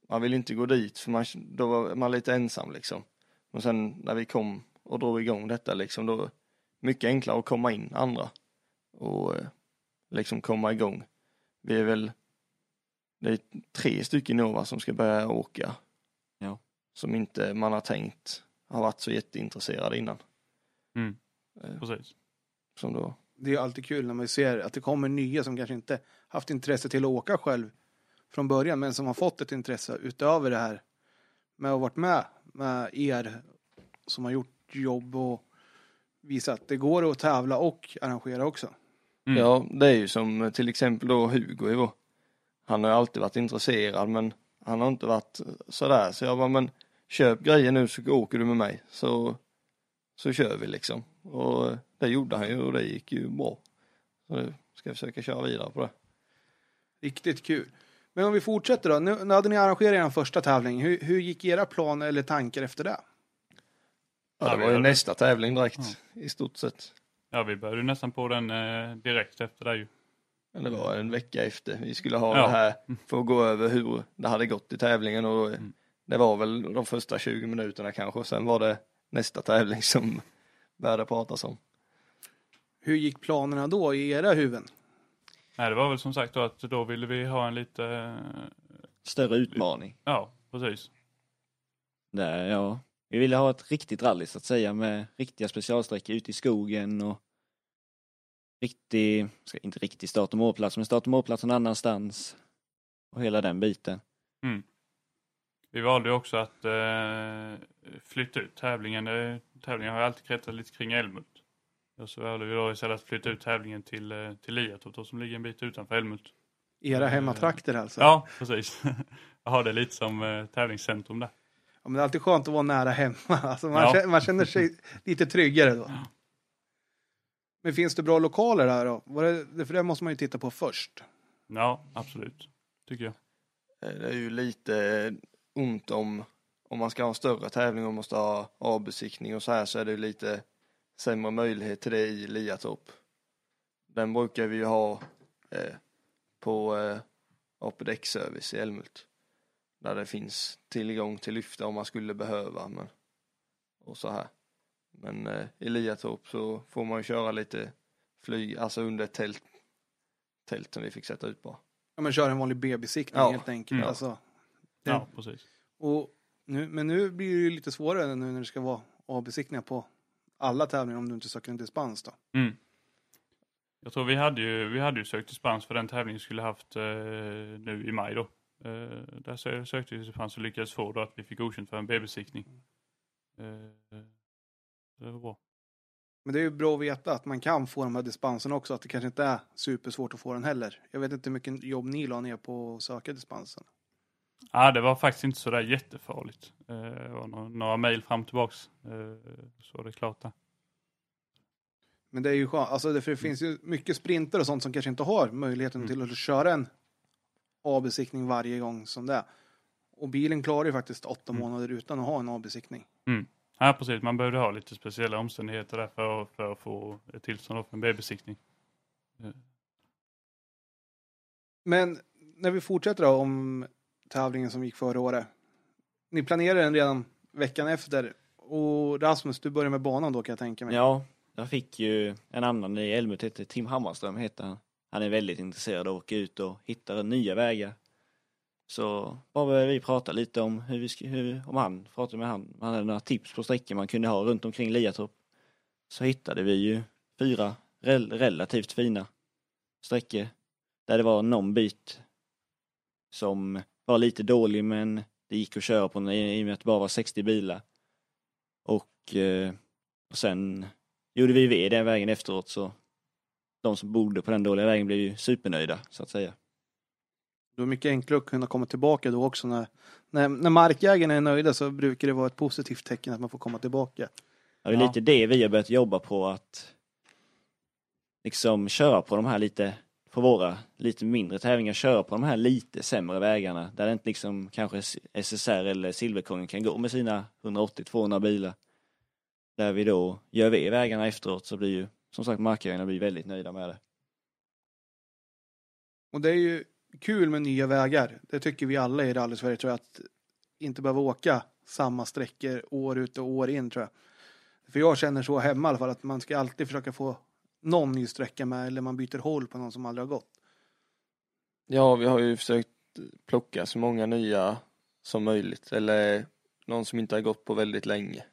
man vill inte gå dit för man, då var man lite ensam liksom. Och sen när vi kom och drog igång detta liksom då mycket enklare att komma in andra och eh, liksom komma igång. Vi är väl det är tre stycken Nova som ska börja åka. Ja. Som inte man har tänkt har varit så jätteintresserade innan. Mm. Eh, Precis. som då Det är alltid kul när man ser att det kommer nya som kanske inte haft intresse till att åka själv från början, men som har fått ett intresse utöver det här med att ha varit med med er som har gjort jobb och visat att det går att tävla och arrangera också. Mm. Ja, det är ju som eh, till exempel då Hugo. Han har alltid varit intresserad men han har inte varit sådär så jag bara men köp grejer nu så åker du med mig så, så kör vi liksom. Och eh, det gjorde han ju och det gick ju bra. Så nu ska jag försöka köra vidare på det. Riktigt kul. Men om vi fortsätter då. Nu, nu hade ni arrangerat er första tävling. Hur, hur gick era planer eller tankar efter det? Ja, Ja, det var ju nästa tävling direkt i stort sett. Ja, vi började nästan på den eh, direkt efter det ju. Men det var en vecka efter vi skulle ha Ja. det här för att gå över hur det hade gått i tävlingen och Mm. det var väl de första 20 minuterna kanske och sen var det nästa tävling som började pratas om. Hur gick planerna då i era huvuden? Nej, det var väl som sagt då att då ville vi ha en lite, eh, Större utmaning. ja, precis. Där, ja. Vi ville ha ett riktigt rally så att säga med riktiga specialsträckor ute i skogen och riktig, inte riktig start och målplats, men start och målplats någon annanstans. Och hela den biten. Vi valde också att eh, flytta ut tävlingen. Tävlingen har alltid kretsat lite kring Älmhult. Vi då istället att flytta ut tävlingen till, eh, till Liatorp då, som ligger en bit utanför Älmhult. Era hemmatrakter alltså? Ja, precis. Jag har det lite som eh, tävlingscentrum där. Ja, men det är alltid skönt att vara nära hemma. Alltså man, Ja. känner, man känner sig lite tryggare då. Men finns det bra lokaler här då? För det måste man ju titta på först. Ja, absolut. Tycker jag. Eh, Det är ju lite ont om, om man ska ha en större tävling och måste ha avbesiktning och så här så är det ju lite sämre möjlighet till det i Liatorp. Den brukar vi ju ha eh, på eh, APDX-service i Älmhult. Där det finns tillgång till lyfta om man skulle behöva men, och så här. Men eh, i Liatorp så får man ju köra lite flyg, alltså under ett tält, tält som vi fick sätta ut bara. Ja, men kör en vanlig B-besiktning Ja. helt enkelt. Mm. Alltså. Ja, precis. Och nu, men nu blir det ju lite svårare nu när det ska vara A-besiktningar på alla tävlingar om du inte söker en dispens då. Mm. Jag tror vi hade ju, vi hade ju sökt dispens för den tävlingen skulle haft eh, nu i maj då. Eh, där sö- sökte vi dispens och lyckades få då att vi fick godkänt för en B-besiktning. Eh, det var bra. Men det är ju bra att veta att man kan få de här dispenserna också, att det kanske inte är supersvårt att få den heller. Jag vet inte hur mycket jobb ni la ner på att söka dispensen. Ja, det var faktiskt inte så där jättefarligt. Eh, det var några, mejl fram och tillbaks. Eh, så det är klart det. Men det är ju skönt, alltså det, för det finns ju mycket sprinter och sånt som kanske inte har möjligheten Mm. till att köra en A-besiktning varje gång som det är. Och bilen klarar ju faktiskt åtta Mm. månader utan att ha en A-besiktning. Ja, precis. Man behövde ha lite speciella omständigheter där för, för att få ett tillstånd för en B-besiktning. Men när vi fortsätter då om tävlingen som gick förra året. Ni planerade den redan veckan efter. Och Rasmus, du börjar med banan då kan jag tänka mig. Ja, jag fick ju en annan i Älmhult, heter Tim Hammarström heter han. Han är väldigt intresserad av att åka ut och hitta nya vägar. Så bara började vi prata lite om hur vi ska, hur, om han, pratade med han, han hade några tips på sträckor man kunde ha runt omkring Liatorp. Så hittade vi ju fyra rel, relativt fina sträckor där det var någon bit som var lite dålig men det gick att köra på den i i och med att det bara var 60 bilar. Och, eh, och sen gjorde vi ved den vägen efteråt så de som bodde på den dåliga vägen blev ju supernöjda så att säga. Det är mycket enklare att kunna komma tillbaka då också. När, när, när markägarna är nöjda så brukar det vara ett positivt tecken att man får komma tillbaka. Ja, det är lite det vi har börjat jobba på att liksom köra på de här lite, på våra lite mindre tävlingar, köra på de här lite sämre vägarna där det inte liksom kanske SSR eller Silverkongen kan gå med sina 180-200 bilar. Där vi då gör vi vägarna efteråt så blir ju som sagt markägarna blir väldigt nöjda med det. Och det är ju kul med nya vägar. Det tycker vi alla i rally-Sverige tror jag. Att inte behöva åka samma sträckor år ut och år in tror jag. För jag känner så hemma i alla fall att man ska alltid försöka få någon ny sträcka med eller man byter håll på någon som aldrig har gått. Ja, vi har ju försökt plocka så många nya som möjligt eller någon som inte har gått på väldigt länge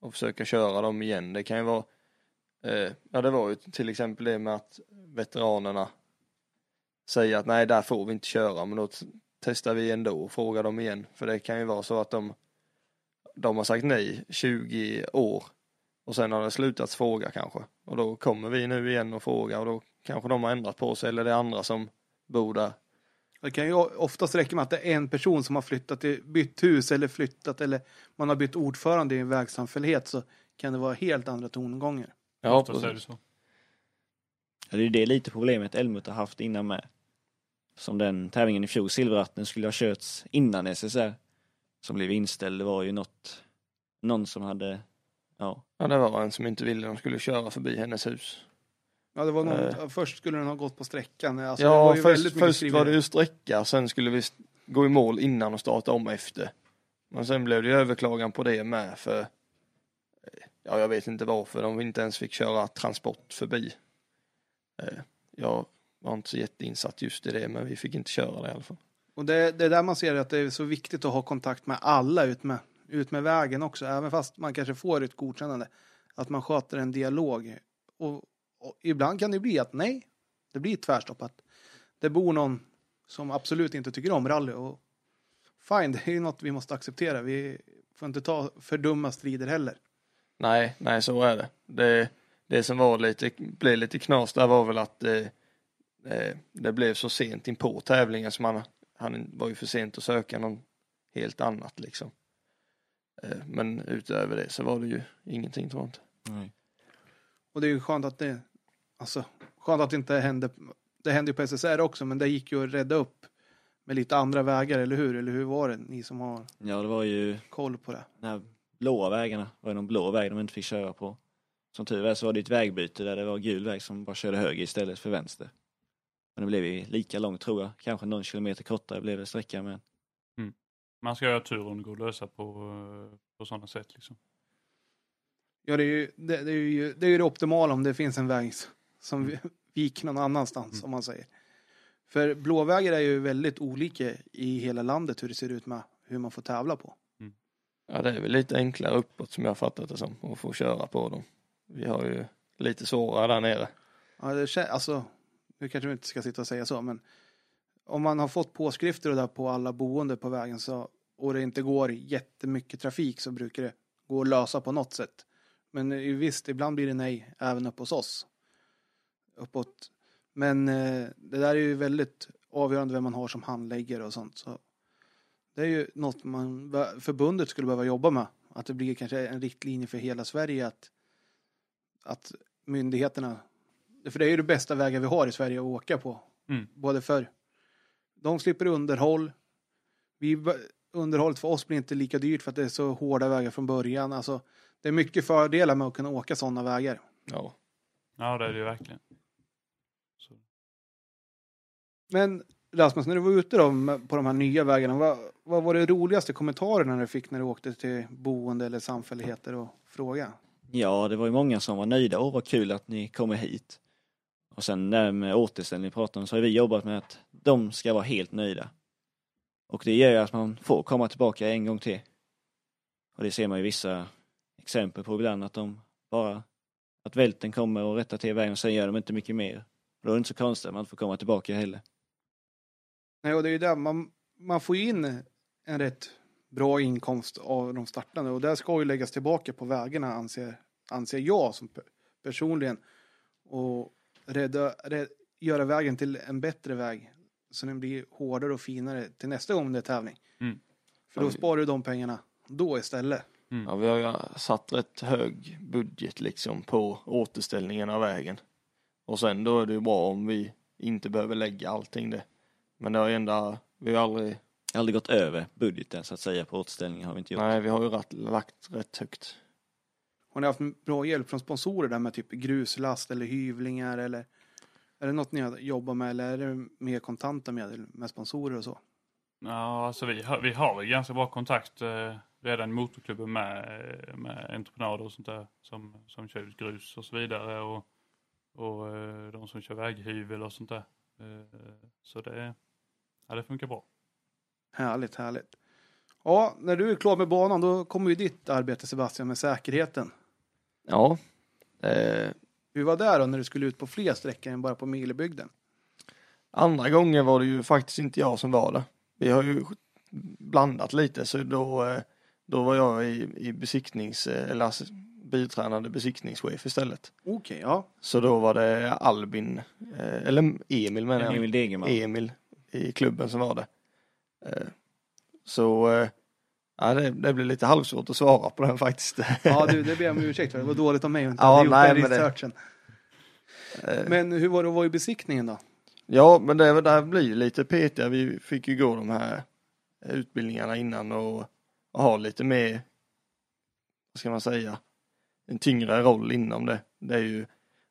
och försöka köra dem igen. Det kan ju vara Eh, ja, det var ju till exempel det med att veteranerna säger att nej, där får vi inte köra, men då testar vi ändå och frågar dem igen. För det kan ju vara så att de, de har sagt nej 20 år och sen har det slutat fråga kanske. Och då kommer vi nu igen och frågar och då kanske de har ändrat på sig eller det är andra som bor där. Det kan ju oftast räcka med att det är en person som har flyttat, till- bytt hus eller flyttat eller man har bytt ordförande i en vägsamfällighet så kan det vara helt andra tongångar. Ja, Oftast är det så. Ja, det är ju det lite problemet Älmhult har haft innan med. Som den tävlingen i fjol, Silverratten, skulle ha körts innan SSR. Som blev inställd. Det var ju något, någon som hade, ja, Ja, det var en som inte ville de skulle köra förbi hennes hus. Ja, det var någon, Eh. först skulle den ha gått på sträckan. Alltså, var ja, ju först, först var det ju sträcka, sen skulle vi gå i mål innan och starta om efter. Men sen blev det ju överklagan på det med för, eh, ja jag vet inte varför de inte ens fick köra transport förbi. Eh, Jag var inte så jätteinsatt just i det, men vi fick inte köra det i alla fall. Och det, det är där man ser att det är så viktigt att ha kontakt med alla ut med, ut med vägen också, även fast man kanske får ett godkännande. Att man sköter en dialog. Och, och ibland kan det bli att nej, det blir tvärstopp. Att det bor någon som absolut inte tycker om rally. Och fine, det är ju något vi måste acceptera. Vi får inte ta för dumma strider heller. Nej, nej så är det. Det, det som var lite, blev lite knas där var väl att eh, eh det blev så sent in på tävlingen så man, han var ju för sent att söka någon helt annat liksom. Eh, men utöver det så var det ju ingenting tror jag inte. nej. Och det är ju skönt att det, alltså, skönt att det inte hände, det hände ju på SSR också, men det gick ju att rädda upp med lite andra vägar, eller hur? Eller hur var det, ni som har ja det var ju koll på det? de här blåa vägarna, var det någon blå väg de inte fick köra på. Som tur är så var det ett vägbyte där det var gul väg som bara körde höger istället för vänster. Men det blev ju lika långt tror jag, kanske någon kilometer kortare blev det sträcka men Man ska ha tur om det går att lösa på, eh, på sådana sätt liksom. Ja, det är ju det, det, är ju, det, är ju det optimala om det finns en väg som vi- viker någon annanstans, Mm. om man säger. För blåvägar är ju väldigt olika i hela landet hur det ser ut med hur man får tävla på. Ja det är väl lite enklare uppåt som jag har fattat det som att få köra på dem. Vi har ju lite svårare där nere. Ja, det, alltså, nu kanske vi inte ska sitta och säga så, men om man har fått påskrifter och där på alla boende på vägen så, och det inte går jättemycket trafik så brukar det gå att lösa på något sätt. Men eh, visst, ibland blir det nej även uppe hos oss. Uppåt. Men eh, det där är ju väldigt avgörande vem man har som handläggare och sånt. Så det är ju något man, förbundet skulle behöva jobba med. Att det blir kanske en riktlinje för hela Sverige att, att myndigheterna för det är ju det bästa vägar vi har i Sverige att åka på. Mm. Både för de slipper underhåll. Vi, underhållet för oss blir inte lika dyrt för att det är så hårda vägar från början. Alltså, det är mycket fördelar med att kunna åka sådana vägar. Ja. Ja, det är det ju verkligen. Så. Men Rasmus, när du var ute då på de här nya vägarna, vad, vad var det roligaste kommentarerna du fick när du åkte till boende eller samfälligheter och fråga? Ja, det var ju många som var nöjda. Åh, vad kul att ni kommer hit. Och sen där med återställning pratar om så har vi jobbat med att de ska vara helt nöjda. Och det gör ju att man får komma tillbaka en gång till. Och det ser man ju vissa exempel på ibland att de bara att välten kommer och rättar till vägen och sen gör de inte mycket mer. Då är det inte så konstigt att man inte får komma tillbaka heller. Nej, och det är ju där man, man får ju in en rätt bra inkomst av de startande och det ska ju läggas tillbaka på vägarna anser, anser jag som personligen och rädda, rädda, göra vägen till en bättre väg så den blir hårdare och finare till nästa gång det är tävling. Mm. För då sparar du de pengarna då istället. ja, vi har ju satt rätt hög budget liksom på återställningen av vägen. Och sen då är det ju bra om vi inte behöver lägga allting det. Men det har ju ändå, vi har aldrig, Aldrig gått över budgeten så att säga på återställningen har vi inte gjort. nej vi har ju rätt, lagt rätt högt. Har ni haft bra hjälp från sponsorer där med typ gruslast eller hyvlingar eller är det något ni har jobbat med eller är det mer kontanta medel med sponsorer och så? Ja, alltså vi har, vi har väl ganska bra kontakt eh, redan i motorklubben med, eh, med entreprenader och sånt där som, som kör ut grus och så vidare och, och eh, de som kör väghyvel och sånt där. Eh, så det, ja, det funkar bra. Härligt, härligt. Ja, när du är klar med banan då kommer ju ditt arbete Sebastian med säkerheten. Ja, eh, Hur var det då när du skulle ut på fler sträckor än bara på Milebygden? Andra gången var det ju faktiskt inte jag som var det. Vi har ju blandat lite så då, eh, då var jag i, i besiktnings, eh, eller biträdande besiktningschef istället. Okej, ja. Så då var det Albin, eh, eller Emil menar jag. Emil Degerman. Emil i klubben som var det. Så ja, det, det blir lite halvsvårt att svara på den faktiskt. Ja, du, det ber jag om ursäkt för. Det var dåligt av mig att inte Ja, gjort nej, den men det- researchen. Eh, Men hur var det att vara i besiktningen då? Ja, men det där blir lite petiga. Vi fick ju gå de här utbildningarna innan och, och ha lite mer, vad ska man säga, en tyngre roll inom det. Det är ju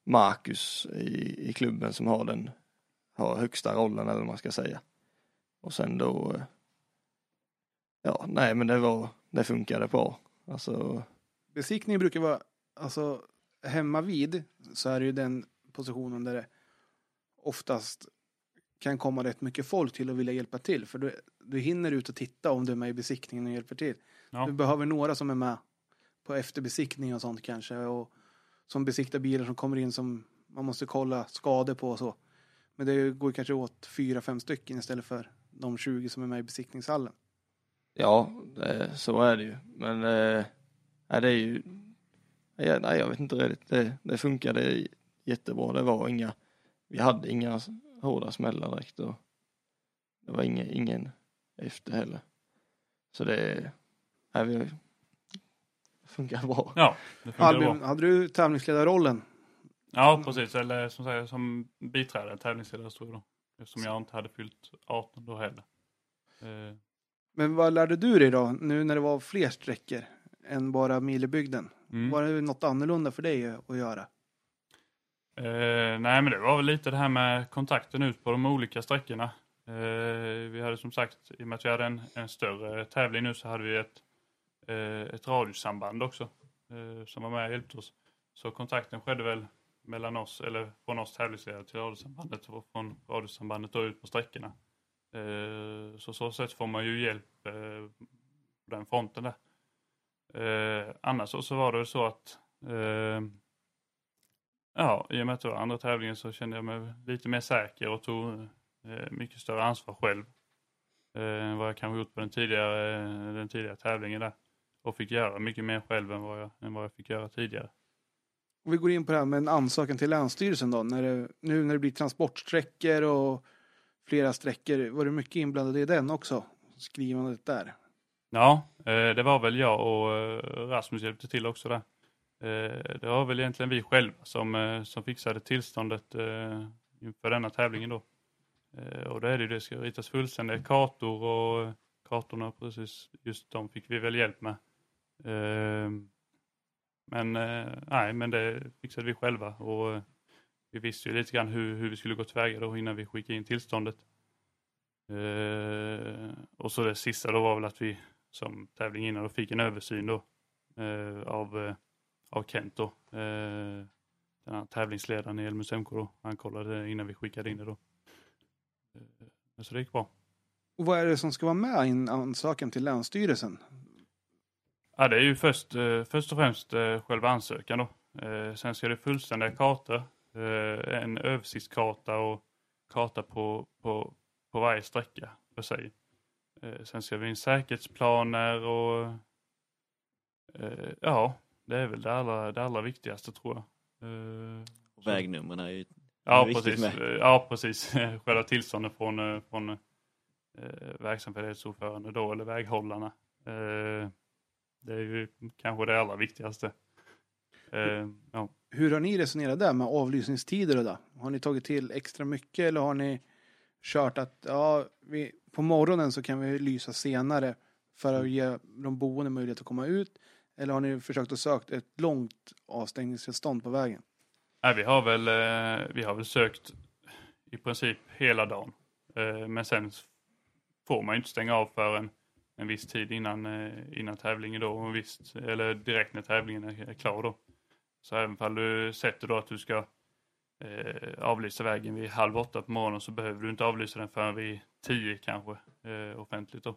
Marcus i, i klubben som har den, har högsta rollen eller vad man ska säga. Och sen då, eh, ja, nej men det var, det funkade bra. Alltså, Besiktningen brukar vara, alltså hemma vid så är det ju den positionen där det oftast kan komma rätt mycket folk till och vilja hjälpa till. För du, du hinner ut och titta om du är med i besiktningen och hjälper till. Ja. Du behöver några som är med på efterbesiktning och sånt kanske. Och som besiktar bilar som kommer in som man måste kolla skador på och så. Men det går kanske åt fyra, fem stycken istället för de 20 som är med i besiktningshallen. Ja, det, så är det ju. Men eh, nej, det är ju, ja, nej, jag vet inte riktigt. Det, det funkade jättebra. Det var inga, vi hade inga hårda smällar direkt och det var ingen, ingen efter heller. Så det, nej, vi, det funkar bra. Ja, det funkar bra. Albin, hade du tävlingsledarrollen? Ja, precis. Eller som säger som biträdande tävlingsledare stod jag då. Eftersom jag inte hade fyllt 18 då heller. Eh, Men vad lärde du dig då, nu när det var fler sträckor än bara Milebygden? mm. Var det något annorlunda för dig att göra? Eh, nej, men det var väl lite det här med kontakten ut på de olika sträckorna. Eh, vi hade som sagt, i och med att vi hade en, en större tävling nu så hade vi ett, eh, ett radiosamband också eh, som var med och hjälpte oss. Så kontakten skedde väl mellan oss, eller från oss tävlingsledare till radiosambandet och från radiosambandet då ut på sträckorna. Eh, så så sätt får man ju hjälp eh, på den fronten där. Eh, annars så, så var det så att eh, Ja, i och med att det var andra tävlingen så kände jag mig lite mer säker och tog eh, mycket större ansvar själv. Eh, än vad jag kanske gjort på den tidigare, den tidigare tävlingen där. Och fick göra mycket mer själv än vad jag, än vad jag fick göra tidigare. Och vi går in på det här med en ansökan till Länsstyrelsen då. När det, nu när det blir transportsträckor och flera sträckor. Var du mycket inblandad i den också? Skrivandet där. Ja, eh, det var väl jag och eh, Rasmus hjälpte till också där. Eh, det var väl egentligen vi själva som, som fixade tillståndet inför denna tävlingen då. Och då är det ju det ska ritas fullständiga kartor och kartorna precis, just de fick vi väl hjälp med. Men nej, men det fixade vi själva och vi visste ju lite grann hur, hur vi skulle gå tillväga då innan vi skickade in tillståndet. Eh, och så det sista då var väl att vi som tävling innan då fick en översyn då eh, av, eh, av Kent då. Eh, den här tävlingsledaren i Elmus MK då. Han kollade innan vi skickade in det då. Eh, så det gick bra. Och vad är det som ska vara med i en ansökan till Länsstyrelsen? Ja, det är ju först, eh, först och främst eh, själva ansökan då. Sen ska det fullständiga kartor. Eh, en översiktskarta och karta på, på, på varje sträcka för sig. Eh, sen ska vi in säkerhetsplaner och eh, ja, det är väl det allra, det allra viktigaste tror jag. Så- Vägnumren är ju Ja, viktigt precis. med. Ja, precis. Själva tillståndet från, från eh, verksamhetsordförande då, eller väghållarna. Eh, det är ju kanske det allra viktigaste. Eh, ja. Hur har ni resonerat där med avlysningstider och då? Har ni tagit till extra mycket eller har ni kört att ja, vi, på morgonen så kan vi lysa senare för att ge de boende möjlighet att komma ut? Eller har ni försökt att söka ett långt avstängningstillstånd på vägen? Nej, vi, har väl, eh, vi har väl sökt i princip hela dagen. Eh, men sen får man ju inte stänga av förrän en viss tid innan, eh, innan tävlingen då. Och visst, eller direkt när tävlingen är klar då. Så även om du sätter då att du ska eh, avlysa vägen vid halv åtta på morgonen så behöver du inte avlysa den förrän vid tio kanske eh, offentligt då.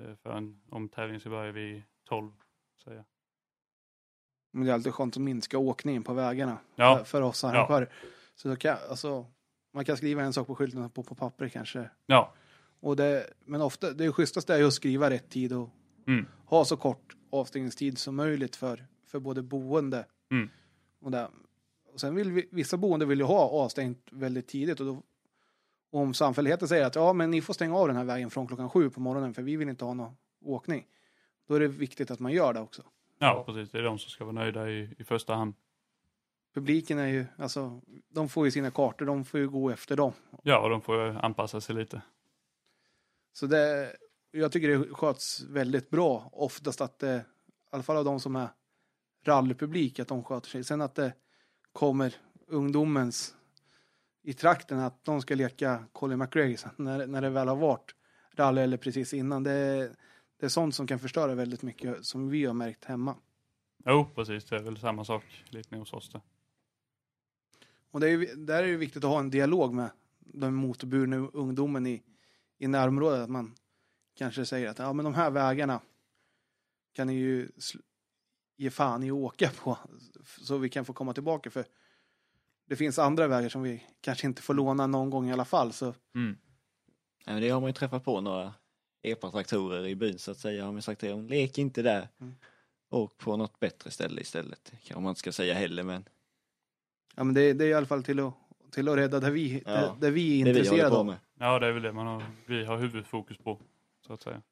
Eh, förrän om tävlingen ska börja vid tolv säger jag. Men det är alltid skönt att minska åkningen på vägarna Ja, för, för oss arrangörer. Så då kan, alltså, man kan skriva en sak på skylten på, på papper kanske. ja, Och det, men ofta, det schysstaste är ju att skriva rätt tid och Mm. ha så kort avstängningstid som möjligt för, för både boende Mm. och det. Och sen vill vi, vissa boende vill ju ha avstängt väldigt tidigt och då om samfälligheten säger att ja, men ni får stänga av den här vägen från klockan sju på morgonen för vi vill inte ha någon åkning. Då är det viktigt att man gör det också. ja, precis. Det är de som ska vara nöjda i, i första hand. Publiken är ju, alltså, de får ju sina kartor, de får ju gå efter dem. Ja, och de får ju anpassa sig lite. Så det, jag tycker det sköts väldigt bra. Oftast att det, i alla fall av de som är rallypublik, att de sköter sig. Sen att det kommer ungdomens i trakten att de ska leka Colin McRae när, när det väl har varit rally eller precis innan. Det, det är sånt som kan förstöra väldigt mycket som vi har märkt hemma. Jo, precis. Det är väl samma sak lite hos oss där. Och det är, där är det viktigt att ha en dialog med den motorburna ungdomen i, i närområdet. Att man kanske säger att ja, men de här vägarna kan ni ju ge fan i att åka på så vi kan få komma tillbaka. För det finns andra vägar som vi kanske inte får låna någon gång i alla fall. Så Mm. Ja, men det har man ju träffat på några epatraktorer i byn så att säga. Har man sagt till dem, lek inte där. Mm. Och på något bättre ställe istället. Kanske man inte ska säga heller men ja, men det, det är i alla fall till att, till att rädda där vi, Ja, där, där vi är det intresserade av. Ja, det är väl det man har, vi har huvudfokus på, så att säga.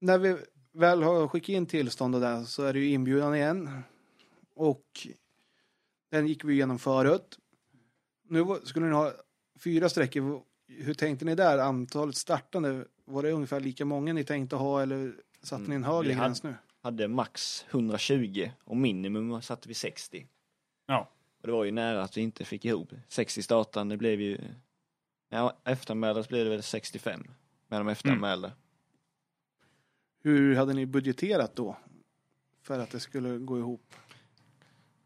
när vi väl har skickat in tillstånd och där så är det ju inbjudan igen. Och den gick vi igenom förut. Nu skulle ni ha fyra sträckor. Hur tänkte ni där? Antalet startande, var det ungefär lika många ni tänkte ha eller satte ni en Mm, högre vi hade- gräns nu? Hade max 120 och minimum satte vi 60. Ja. Och det var ju nära att vi inte fick ihop. 60 startande blev ju, ja efteranmälda blev det väl 65 med de efteranmälda. Hur hade ni budgeterat då? För att det skulle gå ihop?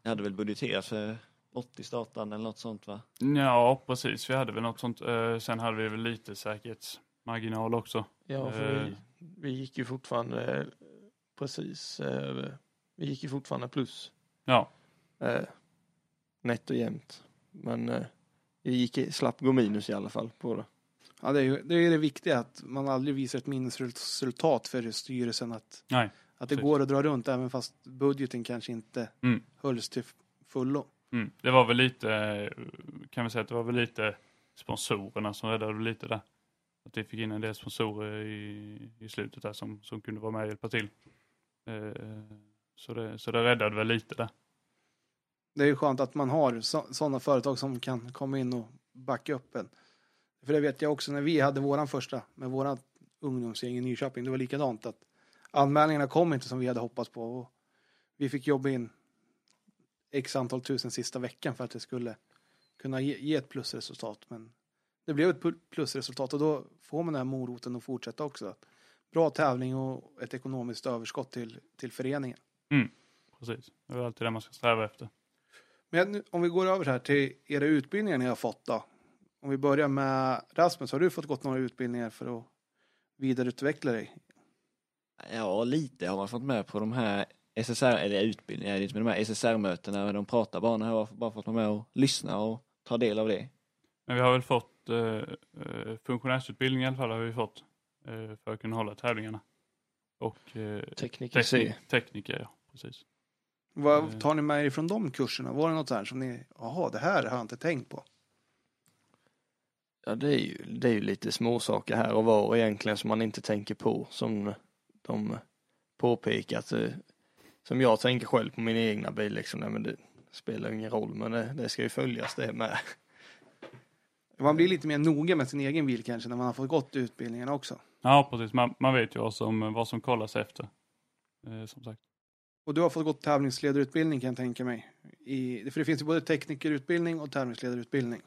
Jag hade väl budgeterat för 80 startande eller något sånt va? Ja, precis. Vi hade väl något sånt. Eh, sen hade vi väl lite säkerhetsmarginal också. Ja, för Eh. vi, vi gick ju fortfarande precis, eh, vi gick ju fortfarande plus. Ja, nätt och jämnt. Men vi gick, i- slapp gå minus i alla fall på det. Ja, det är ju det, är det viktiga att man aldrig visar ett minusresultat för styrelsen. Att, nej. att det Precis. går att dra runt även fast budgeten kanske inte Mm. hölls till fullo. Mm. Det var väl lite, kan vi säga att det var väl lite sponsorerna som räddade lite där. Att vi fick in en del sponsorer i, i slutet där som, som kunde vara med och hjälpa till. Eh, så, det, så det räddade väl lite där. Det är ju skönt att man har sådana företag som kan komma in och backa upp en. För det vet jag också när vi hade våran första med våran ungdomsgäng i Nyköping. Det var likadant att anmälningarna kom inte som vi hade hoppats på. Och vi fick jobba in x antal tusen sista veckan för att det skulle kunna ge, ge ett plusresultat. Men det blev ett plusresultat och då får man den här moroten att fortsätta också. Bra tävling och ett ekonomiskt överskott till, till föreningen. Precis. Det är alltid det man ska sträva efter. Men om vi går över här till era utbildningar ni har fått då. Om vi börjar med Rasmus, har du fått gått några utbildningar för att vidareutveckla dig? Ja, lite har man fått med på de här SSR, eller utbildningar, lite med de här SSR-mötena där de pratar bara. Här har bara fått vara med och lyssna och ta del av det. Men vi har väl fått eh, eh, funktionärsutbildning i alla fall har vi fått. Eh, för att kunna hålla tävlingarna. Och eh, Tekniker teknik, tekniker, ja. Precis. Vad Mm. tar ni med er från de kurserna? Var det något så här som ni, jaha, det här har jag inte tänkt på? Ja, det är ju, det är ju lite småsaker här och var egentligen som man inte tänker på som de påpekat. eh, Som jag tänker själv på min egna bil liksom, nej men det spelar ingen roll men det, det ska ju följas det med. Man blir lite mer noga med sin egen bil kanske när man har fått gått utbildningen också. Ja, precis. Man, man vet ju vad som, vad som kollas efter. Eh, som sagt. Och du har fått gått tävlingsledarutbildning kan jag tänka mig. I, för det finns ju både teknikerutbildning och tävlingsledarutbildning.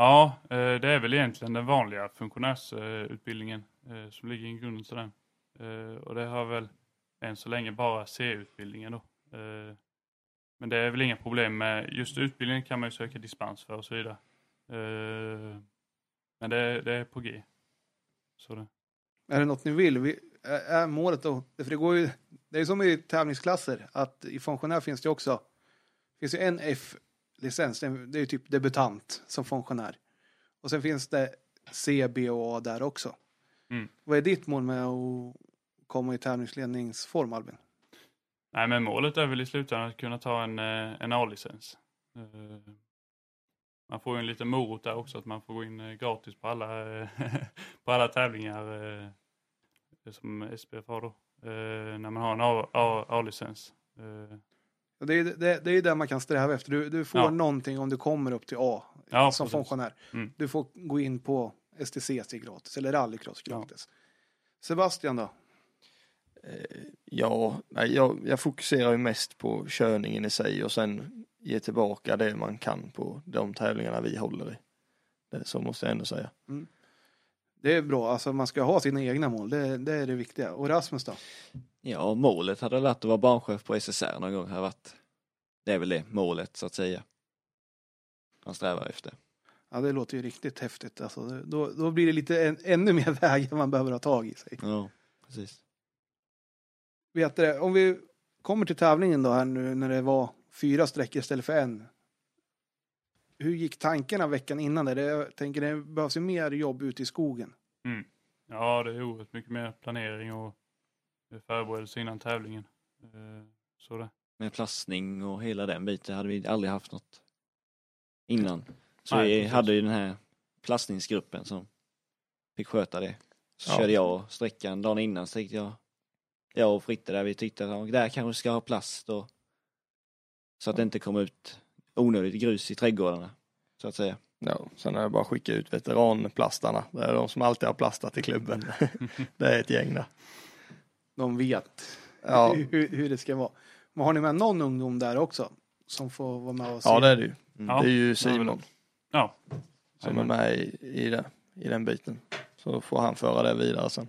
Ja, eh, det är väl egentligen den vanliga funktionärsutbildningen eh, som ligger i grunden till den. Eh, och det har väl än så länge bara C-utbildningen då. Men det är väl inga problem med just utbildningen kan man ju söka dispens för och så vidare. Men det, det är på G. Så det. Är det något ni vill? Vi, är målet då? För det går ju, Det är som i tävlingsklasser, att i funktionär finns det också, Det finns ju en F är- det är ju typ debutant som funktionär. Och sen finns det C, B och A där också. Mm. Vad är ditt mål med att komma i tävlingsledningsform, Albin? Nej, men målet är väl i slutändan att kunna ta en, eh, en A-licens. Eh, Man får ju en liten morot där också, att man får gå in eh, gratis på alla, på alla tävlingar som SPF har då. När man har en A-licens. Det är det, det, är det man kan sträva efter. Du, du får Ja. någonting om du kommer upp till A Ja, som precis. funktionär. Mm. Du får gå in på STCC gratis eller rallycross gratis. Sebastian då? Eh, Ja, jag, jag fokuserar ju mest på körningen i sig och sen ge tillbaka det man kan på de tävlingarna vi håller i. Det, så måste jag ändå säga. Det är bra, alltså man ska ha sina egna mål, det, det är det viktiga. Och Rasmus då? Ja, målet hade varit att vara banchef på SSR någon gång. Har varit. Det är väl det målet så att säga. Man strävar efter. Ja, det låter ju riktigt häftigt. Alltså, då, då blir det lite en, ännu mer vägar man behöver ha tag i sig. Ja, precis. Vet du, om vi kommer till tävlingen då här nu när det var fyra sträckor istället för en. Hur gick tankarna veckan innan det? jag tänker det behövs ju mer jobb ute i skogen. Ja, det är oerhört mycket mer planering och förberedelse innan tävlingen. Eh, Så det. Med plastning och hela den biten hade vi aldrig haft något innan. Så Nej, vi precis. hade ju den här plastningsgruppen som fick sköta det. Så Ja. körde jag sträckan dagen innan så tänkte jag, jag och Fritte där vi tyckte att där kanske ska ha plast och så att det inte kommer ut onödigt grus i trädgårdarna. Så att säga. Ja, sen har jag bara skickat ut veteranplastarna. Det är de som alltid har plastat i klubben. det är ett gäng där. De vet Ja, hur, hur det ska vara. Men har ni med någon ungdom där också? Som får vara med och se? ja det är det ju. Mm. Ja. Det är ju Simon Ja, som är med i, i, det, i den biten. Så får han föra det vidare sen.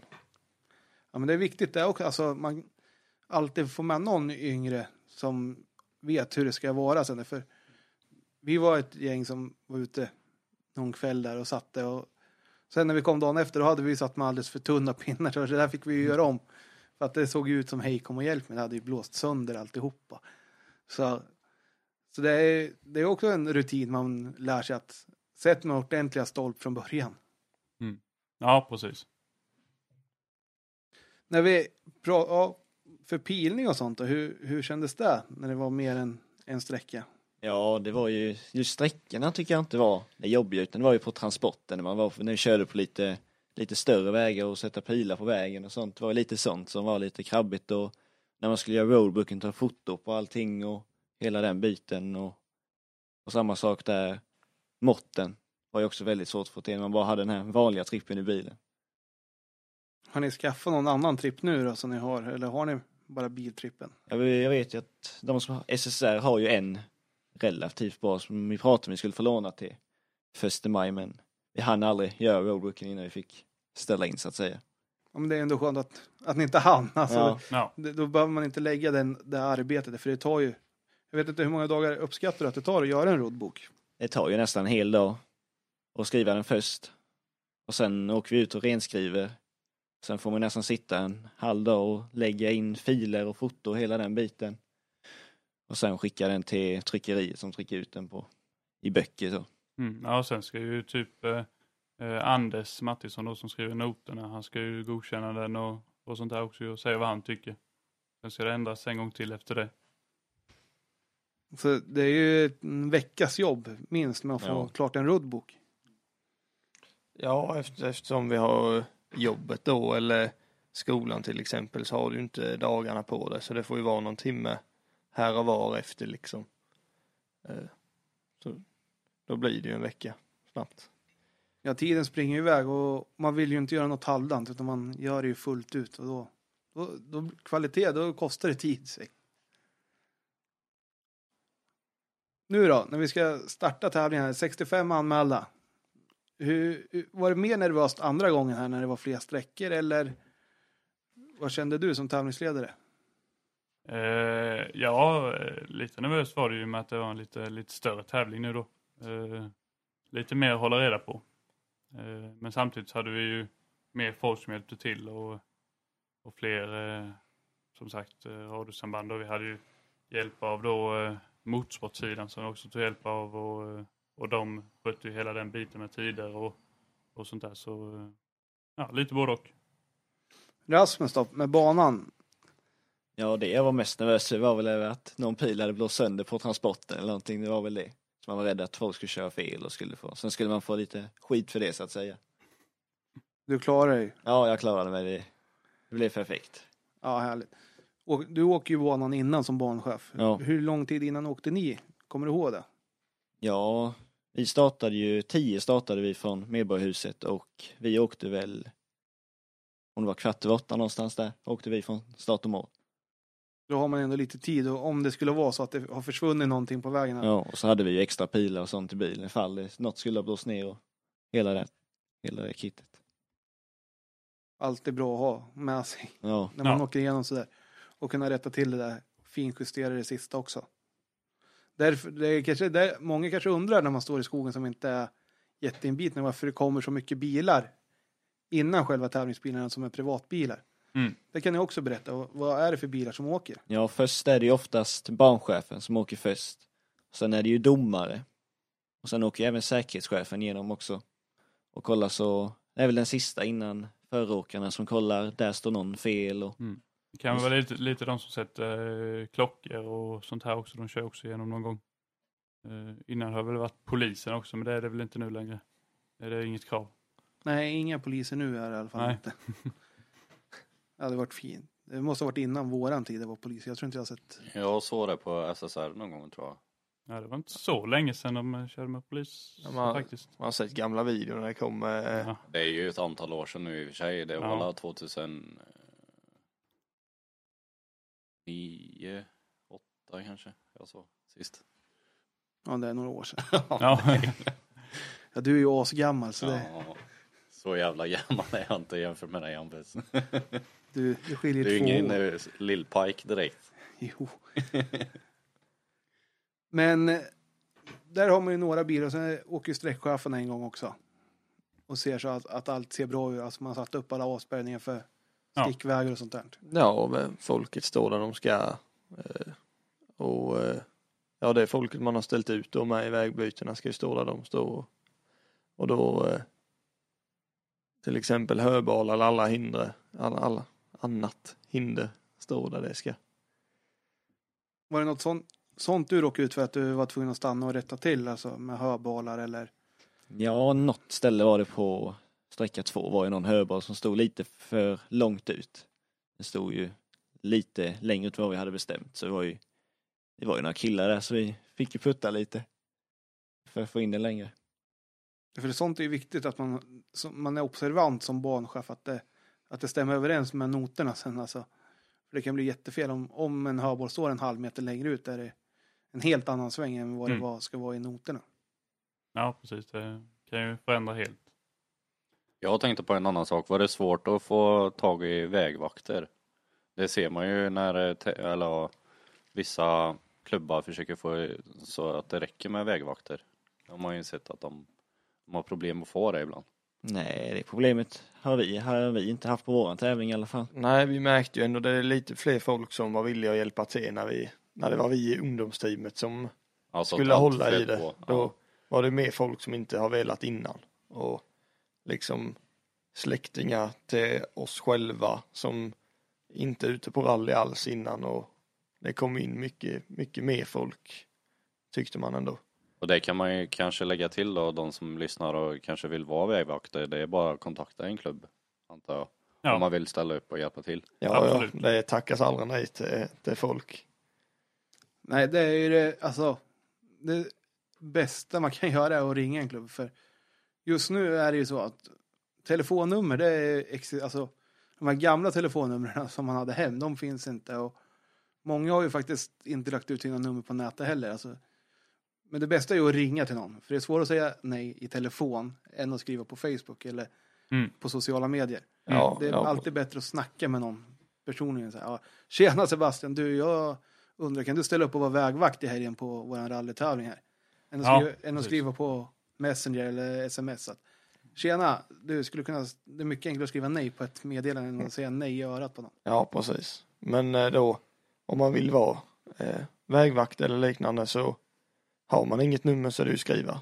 Ja, men det är viktigt det också. Alltså, man alltid får med någon yngre som vet hur det ska vara sen. För vi var ett gäng som var ute någon kväll där och satte och sen när vi kom dagen efter då hade vi satt med alldeles för tunna pinnar så det där fick vi ju göra om. För att det såg ju ut som hej kom och hjälp mig. Det hade ju blåst sönder alltihopa. Så, så det, är, det är också en rutin man lär sig att sätta med ordentliga stolp från början. ja precis. När vi pra- ja, för pilning och sånt då, hur, hur kändes det när det var mer än en sträcka? Ja, det var ju, just sträckorna tycker jag inte var det jobbiga utan det var ju på transporten när man var, när vi körde på lite, lite större vägar och sätta pilar på vägen och sånt. Det var lite sånt som var lite krabbigt och när man skulle göra roadbooken, ta foto på allting och hela den biten och, och samma sak där, måtten var ju också väldigt svårt att få till man bara hade den här vanliga trippen i bilen. Har ni skaffat någon annan tripp nu då som ni har eller har ni bara biltrippen? Jag vet, jag vet ju att de som har, SSR har ju en relativt bra som vi pratade om vi skulle få låna till första maj men vi hann aldrig göra roadbooken innan vi fick ställa in så att säga. Ja, men det är ändå skönt att, att ni inte hann. Alltså, Ja. Ja, det, då behöver man inte lägga den, det arbetet för det tar ju jag vet inte hur många dagar uppskattar du att det tar att göra en roadbook? Det tar ju nästan en hel dag att skriva den först och sen åker vi ut och renskriver. Sen får man nästan sitta en halv dag och lägga in filer och foto och hela den biten. Och sen skicka den till tryckeriet som trycker ut den på i böcker så. mm. ja och sen ska ju typ eh, eh, Anders Mattisson då som skriver noterna, han ska ju godkänna den och, och sånt där också och säga vad han tycker. Sen ska det ändras en gång till efter det. Så det är ju en veckas jobb minst med att få Ja. klart en roadbook. Ja, efter, eftersom vi har jobbet då eller skolan till exempel så har du inte dagarna på det så det får ju vara någon timme här och var efter liksom. Eh, Så då blir det ju en vecka snabbt. Ja, tiden springer iväg och man vill ju inte göra något halvdant utan man gör det ju fullt ut och då, då, då kvalitet, då kostar det tid sig. Nu då, när vi ska starta tävlingen här, 65 anmälda. Hur, var det mer nervöst andra gången här när det var fler sträckor eller vad kände du som tävlingsledare? Eh, ja, lite nervöst var det ju med att det var en lite, lite större tävling nu då. Eh, lite mer att hålla reda på. Eh, men samtidigt så hade vi ju mer folk som hjälpte till och, och fler eh, som sagt eh, radiosamband och vi hade ju hjälp av då eh, motorsportsidan som vi också tog hjälp av och, och de skötte ju hela den biten med tider och, och sånt där så ja, lite både och. Rasmus då, med banan. Ja, det jag var mest nervös över var väl att någon pil hade blåst sönder på transporten eller någonting. Det var väl det. Man var rädd att folk skulle köra fel och skulle få. Sen skulle man få lite skit för det så att säga. Du klarar dig. Ja, jag klarade mig. Det, det blev perfekt. Ja, härligt. Och du åker ju banan innan som banchef. Ja. Hur lång tid innan åkte ni? Kommer du ihåg det? Ja, vi startade ju, tio startade vi från Medborgarhuset och vi åkte väl, om det var kvart över åtta någonstans där, åkte vi från start och mål. Då har man ändå lite tid och om det skulle vara så att det har försvunnit någonting på vägen. här. Ja, och så hade vi ju extra pilar och sånt i bilen ifall det, något skulle ha blåst ner och hela det, hela det kittet. Alltid bra att ha med sig Ja, när man Ja. åker igenom sådär. Och kunna rätta till det där. Finjustera det sista också. Därför, det är kanske, det, många kanske undrar när man står i skogen som inte är jätteinbitna varför det kommer så mycket bilar innan själva tävlingsbilarna som är privatbilar. Mm. Det kan ni också berätta. Vad- är det för bilar som åker? ja först är det ju oftast banchefen som åker först. Sen är det ju domare. Och sen åker även säkerhetschefen igenom också. Och kollar så, det är väl den sista innan föråkarna som kollar, där står någon fel och Det kan vara lite, lite de som sätter eh, klockor och sånt här också. De kör också igenom någon gång. Eh, innan har det väl varit polisen också men det är det väl inte nu längre. Det är inget krav. Nej, inga poliser nu är det i alla fall Nej. inte. det hade varit fint. Det måste ha varit innan våran tid det var polis. Jag tror inte jag har sett. Jag såg det på SSR någon gång tror jag. Ja, det var inte så länge sedan de eh, körde med polis Ja, man- faktiskt. Man har sett gamla videor när det kommer. Ja. Det är ju ett antal år sedan nu i och för sig. Det var Ja. väl 2009, 8 kanske. Jag såg sist. Ja, det är några år sedan. Ja. Ja, du är ju asgammal så det, Ja, så jävla gammal är jag inte jämfört med dig Hampus. du, det skiljer Du är två ingen år. lillpike direkt. Jo. Men eh, där har man ju några bilar och sen åker ju sträckchefen en gång också. Och ser så att, att allt ser bra ut. Alltså man har satt upp alla avspärrningar för Ja. stickvägar och sånt där. Ja, men folket står där de ska. eh, Och eh, ja, det folket man har ställt ut då med i vägbytena ska ju stå där de står. Och då till exempel eller alla hinder, alla, alla annat hinder står där det ska. Var det något sånt, sånt du råkade ut för att du var tvungen att stanna och rätta till? Alltså med hörbalar eller? Ja, något ställe var det på sträcka två var ju någon hörbal som stod lite för långt ut. Det stod ju lite längre ut än vad vi hade bestämt så det var ju det var ju några killar där så vi fick ju putta lite för att få in den längre. För det sånt är ju viktigt att man, man är observant som banchef att det, att det stämmer överens med noterna sen alltså. För det kan bli jättefel om, om en hörboll står en halv meter längre ut är det en helt annan sväng än vad Mm. det var, ska vara i noterna. ja, precis. Det kan ju förändra helt. Jag tänkte på en annan sak. Var det svårt att få tag i vägvakter? Det ser man ju när eller, vissa klubbar försöker få så att det räcker med vägvakter. De har ju sett att de, de har problem att få det ibland. Nej, det problemet har vi, har vi inte haft på våran tävling i alla fall. Nej, vi märkte ju ändå det är lite fler folk som var villiga att hjälpa till när vi, när det var vi i ungdomsteamet som Alltså skulle hålla i det. på. Då Ja. var det mer folk som inte har velat innan. Och liksom släktingar till oss själva som inte är ute på rally alls innan och det kom in mycket, mycket mer folk tyckte man ändå. Och det kan man ju kanske lägga till då, de som lyssnar och kanske vill vara vägvakter. Det är bara att kontakta en klubb, antar jag. Om Ja, man vill ställa upp och hjälpa till. Ja, ja Absolut. det tackas aldrig nej till, till folk. Nej, det är ju det, alltså, det bästa man kan göra är att ringa en klubb. För just nu är det ju så att telefonnummer, det är ex- alltså de här gamla telefonnumren som man hade hem, de finns inte. Och många har ju faktiskt inte lagt ut sina nummer på nätet heller. Alltså. Men det bästa är ju att ringa till någon. För det är svårare att säga nej i telefon än att skriva på Facebook eller Mm. på sociala medier. Ja, Det är ja, alltid bättre att snacka med någon personligen. Så här, ja, Tjena Sebastian, du, jag undrar, kan du ställa upp och vara vägvakt i helgen på vår rallytävling här? Än att, Ja, skriva, än att skriva på Messenger eller sms. Att, Tjena, du skulle kunna, det är mycket enklare att skriva nej på ett meddelande än att säga nej i örat på någon. ja precis. Men eh, då om man vill vara eh, vägvakt eller liknande så har man inget nummer så är det ju skriva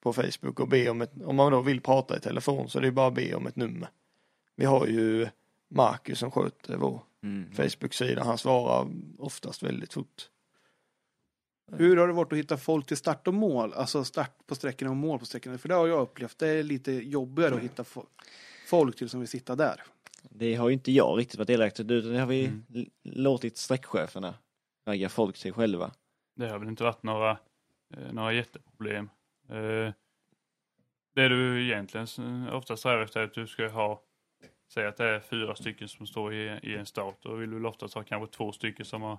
på Facebook och be om ett, om man då vill prata i telefon så är det ju bara att be om ett nummer. Vi har ju Marcus som sköter vår Mm. Facebook-sida, han svarar oftast väldigt fort. Hur har det varit att hitta folk till start och mål? Alltså start på sträckorna och mål på sträckorna. För det har jag upplevt. Det är lite jobbigare att hitta fo- folk till som vill sitta där. Det har ju inte jag riktigt varit delaktig i, utan det har vi Mm. låtit sträckcheferna ragga folk till själva. Det har väl inte varit några, några jätteproblem. Eh, det du egentligen ofta strävar efter är att du ska ha, säg att det är fyra stycken som står i, i en start och vill du oftast ha kanske två stycken som, har,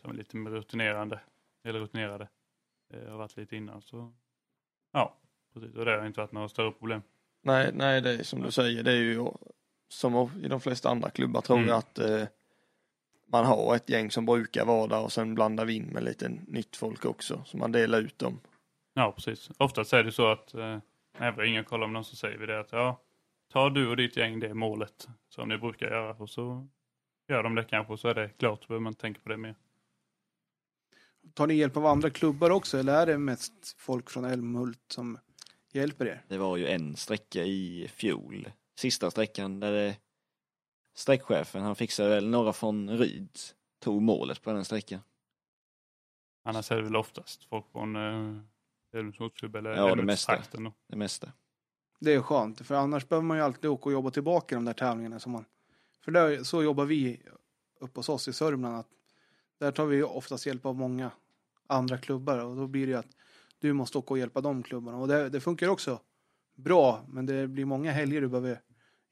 som är lite mer rutinerande, eller rutinerade, eh, har varit lite innan. Så ja, precis. Och det har inte varit några större problem. Nej, nej det är som du säger, det är ju som i de flesta andra klubbar tror Mm. jag att eh, man har ett gäng som brukar vara där och sen blandar vi in med lite nytt folk också. Så man delar ut dem. Ja, precis. Oftast är det så att eh, när vi ringer och kollar med någon så säger vi det att ja, tar du och ditt gäng det målet som ni brukar göra och så gör de det kanske och så är det klart. Så behöver man inte tänka på det mer. Tar ni hjälp av andra klubbar också eller är det mest folk från Älmhult som hjälper er? Det var ju en sträcka i fjol, sista sträckan där det sträckchefen, han fixade väl några från Ryd, tog målet på den sträckan. Annars är det väl oftast folk från eh, Älmhults motorklubb eller Ja, det mesta. Det mesta. Det är skönt, för annars behöver man ju alltid åka och jobba tillbaka de där tävlingarna som man... För där, så jobbar vi uppe hos oss i Sörmland. Att där tar vi ju oftast hjälp av många andra klubbar och då blir det ju att du måste åka och hjälpa de klubbarna. Och det, det funkar också bra, men det blir många helger du behöver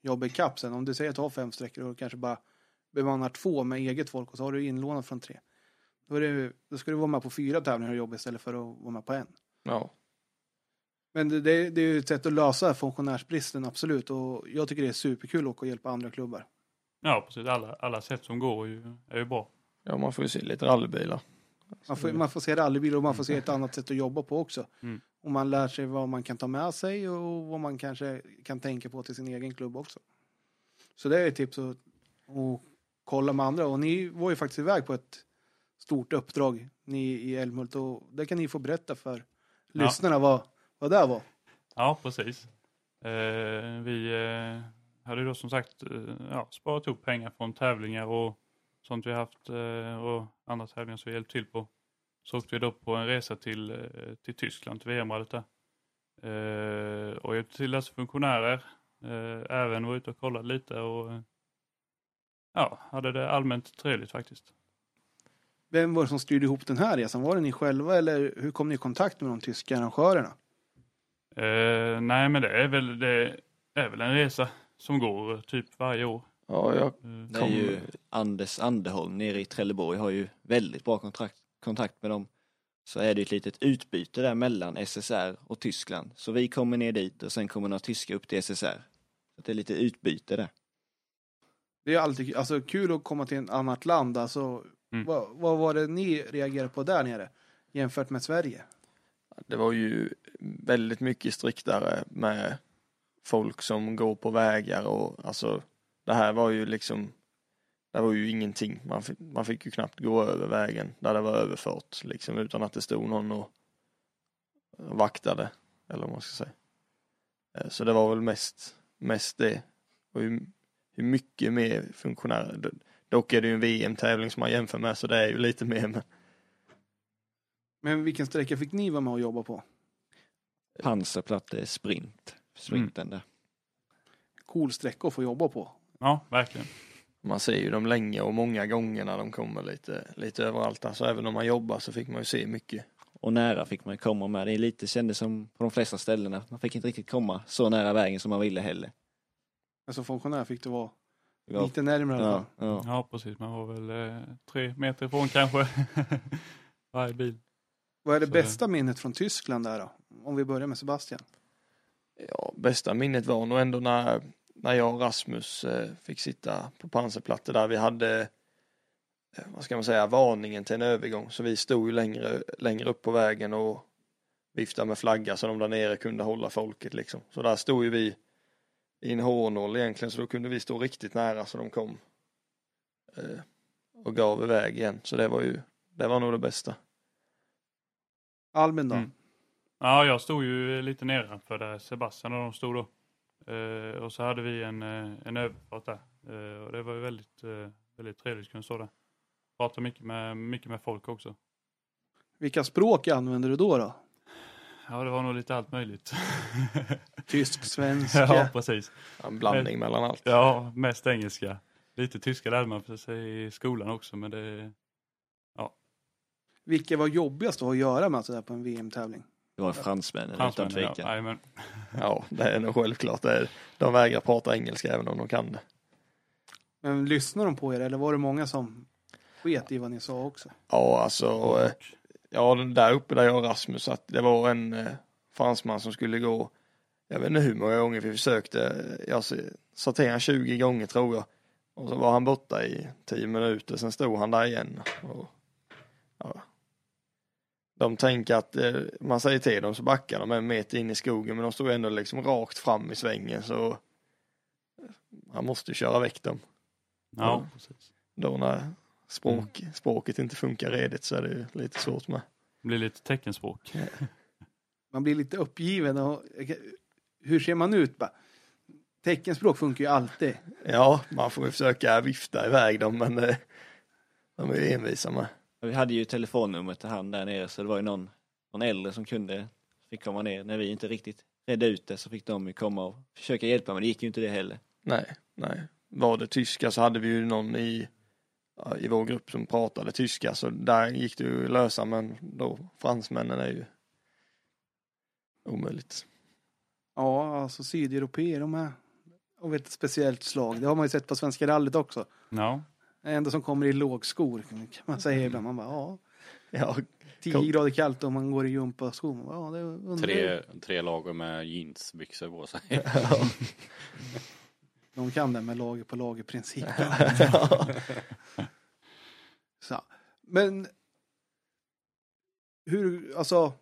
jobba i kapp sen. Om du säger att du har fem sträckor och kanske bara bemannar två med eget folk och så har du inlånat från tre. Då, är det, då ska du vara med på fyra tävlingar och jobba istället för att vara med på en. Ja, Men det, det, det är ju ett sätt att lösa funktionärsbristen, absolut. Och jag tycker det är superkul att åka och hjälpa andra klubbar. Ja, precis. Alla, alla sätt som går är ju, är ju bra. ja man får ju se lite rallybilar. Man får, man får se rallybil och man får se ett annat sätt att jobba på också. Mm. Och man lär sig vad man kan ta med sig och vad man kanske kan tänka på till sin egen klubb också. Så det är ett tips att, att kolla med andra. Och ni var ju faktiskt iväg på ett stort uppdrag, ni i Älmhult. Och det kan ni få berätta för Ja. lyssnarna vad, vad det var. Ja, precis. Eh, vi eh, hade då som sagt eh, ja, sparat ihop pengar från tävlingar och sånt vi haft eh, och andra tävlingar som vi hjälpt till på. Så åkte vi då på en resa till, eh, till Tyskland, till VM-rallyt där. Eh, och hjälpte till dessa funktionärer. Eh, även var ute och kollade lite och eh, ja, hade det allmänt trevligt faktiskt. Vem var det som styrde ihop den här resan? Var det ni själva eller hur kom ni i kontakt med de tyska arrangörerna? Eh, nej, men det är väl, det är väl en resa som går eh, typ varje år. Ja, jag, Eh, Det är ju Anders Anderholm nere i Trelleborg har ju väldigt bra kontrakt, kontakt med dem. Så är det ett litet utbyte där mellan SSR och Tyskland. Så vi kommer ner dit och sen kommer några tyska upp till SSR. Så det är lite utbyte där. Det är alltid alltså, kul att komma till ett annat land. Alltså, Mm. vad, vad var det ni reagerade på där nere jämfört med Sverige? det var ju väldigt mycket striktare med folk som går på vägar och alltså det här var ju liksom det var ju ingenting. Man fick, man fick ju knappt gå över vägen där det var överfart liksom utan att det stod någon och vaktade eller vad man ska säga. Eh, Så det var väl mest, mest det. Och hur, hur mycket mer funktionärer. Dock är det ju en VM-tävling som man jämför med så det är ju lite mer men Men vilken sträcka fick ni vara med och jobba på? Pansarplatte sprint. Sprinten där. Cool sträcka att få jobba på. Ja, verkligen. Man ser ju dem länge och många gånger när de kommer lite, lite överallt. Alltså även om man jobbar så fick man ju se mycket. Och nära fick man komma med. Det är lite kändes som på de flesta ställena. Man fick inte riktigt komma så nära vägen som man ville heller. Alltså funktionär fick du vara var- lite närmare Ja, ja. Ja, precis. Man var väl eh, tre meter ifrån kanske. Varje bil. Vad är det Så- bästa minnet från Tyskland där då? Om vi börjar med Sebastian. Ja, bästa minnet var nog ändå när, när jag och Rasmus eh, fick sitta på pansarplattor där vi hade eh, vad ska man säga, varningen till en övergång. Så vi stod ju längre, längre upp på vägen och viftade med flagga så de där nere kunde hålla folket liksom. Så där stod ju vi i en H0 egentligen så då kunde vi stå riktigt nära så de kom. Eh, och gav iväg igen. Så det var ju, det var nog det bästa. Albin då? Mm. Ja, jag stod ju lite nedanför där Sebastian och de stod då. Eh, och så hade vi en, eh, en överfart där. Eh, och det var ju väldigt, eh, väldigt trevligt att kunna stå där. Prata mycket med, mycket med folk också. Vilka språk använder du då? då? Ja, det var nog lite allt möjligt. Tysk, svenska? ja, precis. En blandning mellan allt. Ja, mest engelska. Lite tyska lärde man för sig i skolan också, men det... Vilka var jobbigast att göra med sådär på en VM-tävling? Det var fransmännen utan Fransmännen, ja. tvekan. Jajamän. Ja, det är nog självklart. Det är, de vägrar prata engelska även om de kan det. Men lyssnade de på er eller var det många som sket i vad ni sa också? Ja, alltså. eh, Ja, där uppe där jag och Rasmus att det var en eh, fransman som skulle gå. Jag vet inte hur många gånger vi försökte. Jag sa till han 20 gånger tror jag. Och så var han borta i 10 minuter. Sen stod han där igen. Och, ja. De tänker att eh, man säger till dem så backar de en meter in i skogen men de stod ändå liksom rakt fram i svängen så han måste ju köra väck dem. Ja, precis. Då när språk, språket inte funkar redigt så är det ju lite svårt med. Det blir lite teckenspråk. Man blir lite uppgiven och hur ser man ut? Bara, Teckenspråk funkar ju alltid. Ja, man får ju försöka vifta iväg dem men eh, de är ju envisa med. Vi hade ju telefonnumret till han där nere så det var ju någon, någon äldre som kunde, fick komma ner. När vi inte riktigt redde ut det så fick de ju komma och försöka hjälpa men det gick ju inte det heller. Nej, nej. Var det tyska så hade vi ju någon i, i vår grupp som pratade tyska så där gick det ju att lösa men då fransmännen är ju omöjligt. Ja, alltså sydeuropeer, de är av ett speciellt slag. Det har man ju sett på Svenska rallyt också. Ja, Det enda som kommer i lågskor kan man säga ibland. Man bara, ja, Ja, 10 Cool. grader kallt och man går i gympaskor. Man bara, Ja, det. Tre, tre lager med jeansbyxor på sig. De kan det med lager på lager principen. Så. Men hur, alltså,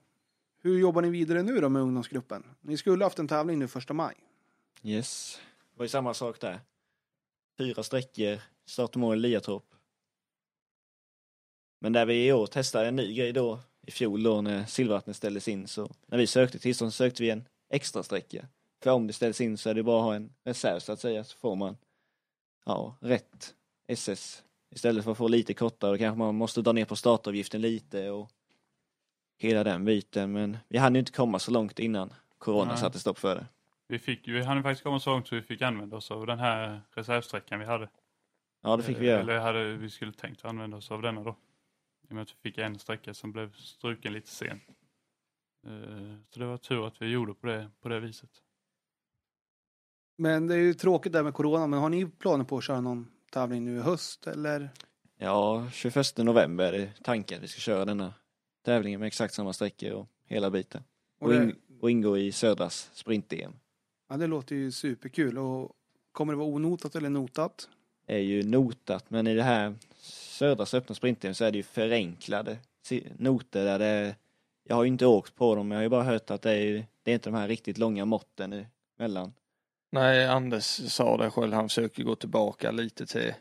hur jobbar ni vidare nu då med ungdomsgruppen? Ni skulle haft en tävling nu första maj. Yes. Det var ju samma sak där. Fyra sträckor, start och mål i Liatorp. Men där vi i år testade en ny grej då, i fjol då när Silvervattnet ställdes in så när vi sökte tillstånd så sökte vi en extra sträcka. För om det ställs in så är det bara att ha en reserv så att säga så får man ja, rätt SS. Istället för att få lite kortare då kanske man måste dra ner på startavgiften lite och hela den biten men vi hann ju inte komma så långt innan corona Nej. satte stopp för det. Vi, fick, vi hann faktiskt komma så långt så vi fick använda oss av den här reservsträckan vi hade. Ja det fick vi göra. Eller hade, vi skulle tänkt använda oss av denna då. I och med att vi fick en sträcka som blev struken lite sent. Eh, Så det var tur att vi gjorde på det, på det viset. Men det är ju tråkigt där med corona. Men har ni planer på att köra någon tävling nu i höst eller? Ja, 21 november är tanken att vi ska köra denna tävlingen med exakt samma sträckor och hela biten. Och Och, in, och ingå i Södras sprint-EM. Ja, det låter ju superkul. Och kommer det vara onotat eller notat? är ju notat, men i det här Södras öppna sprint så är det ju förenklade noter där det jag har ju inte åkt på dem, men jag har ju bara hört att det är, det är inte de här riktigt långa måtten emellan. Nej, Anders sa det själv, han försöker gå tillbaka lite till,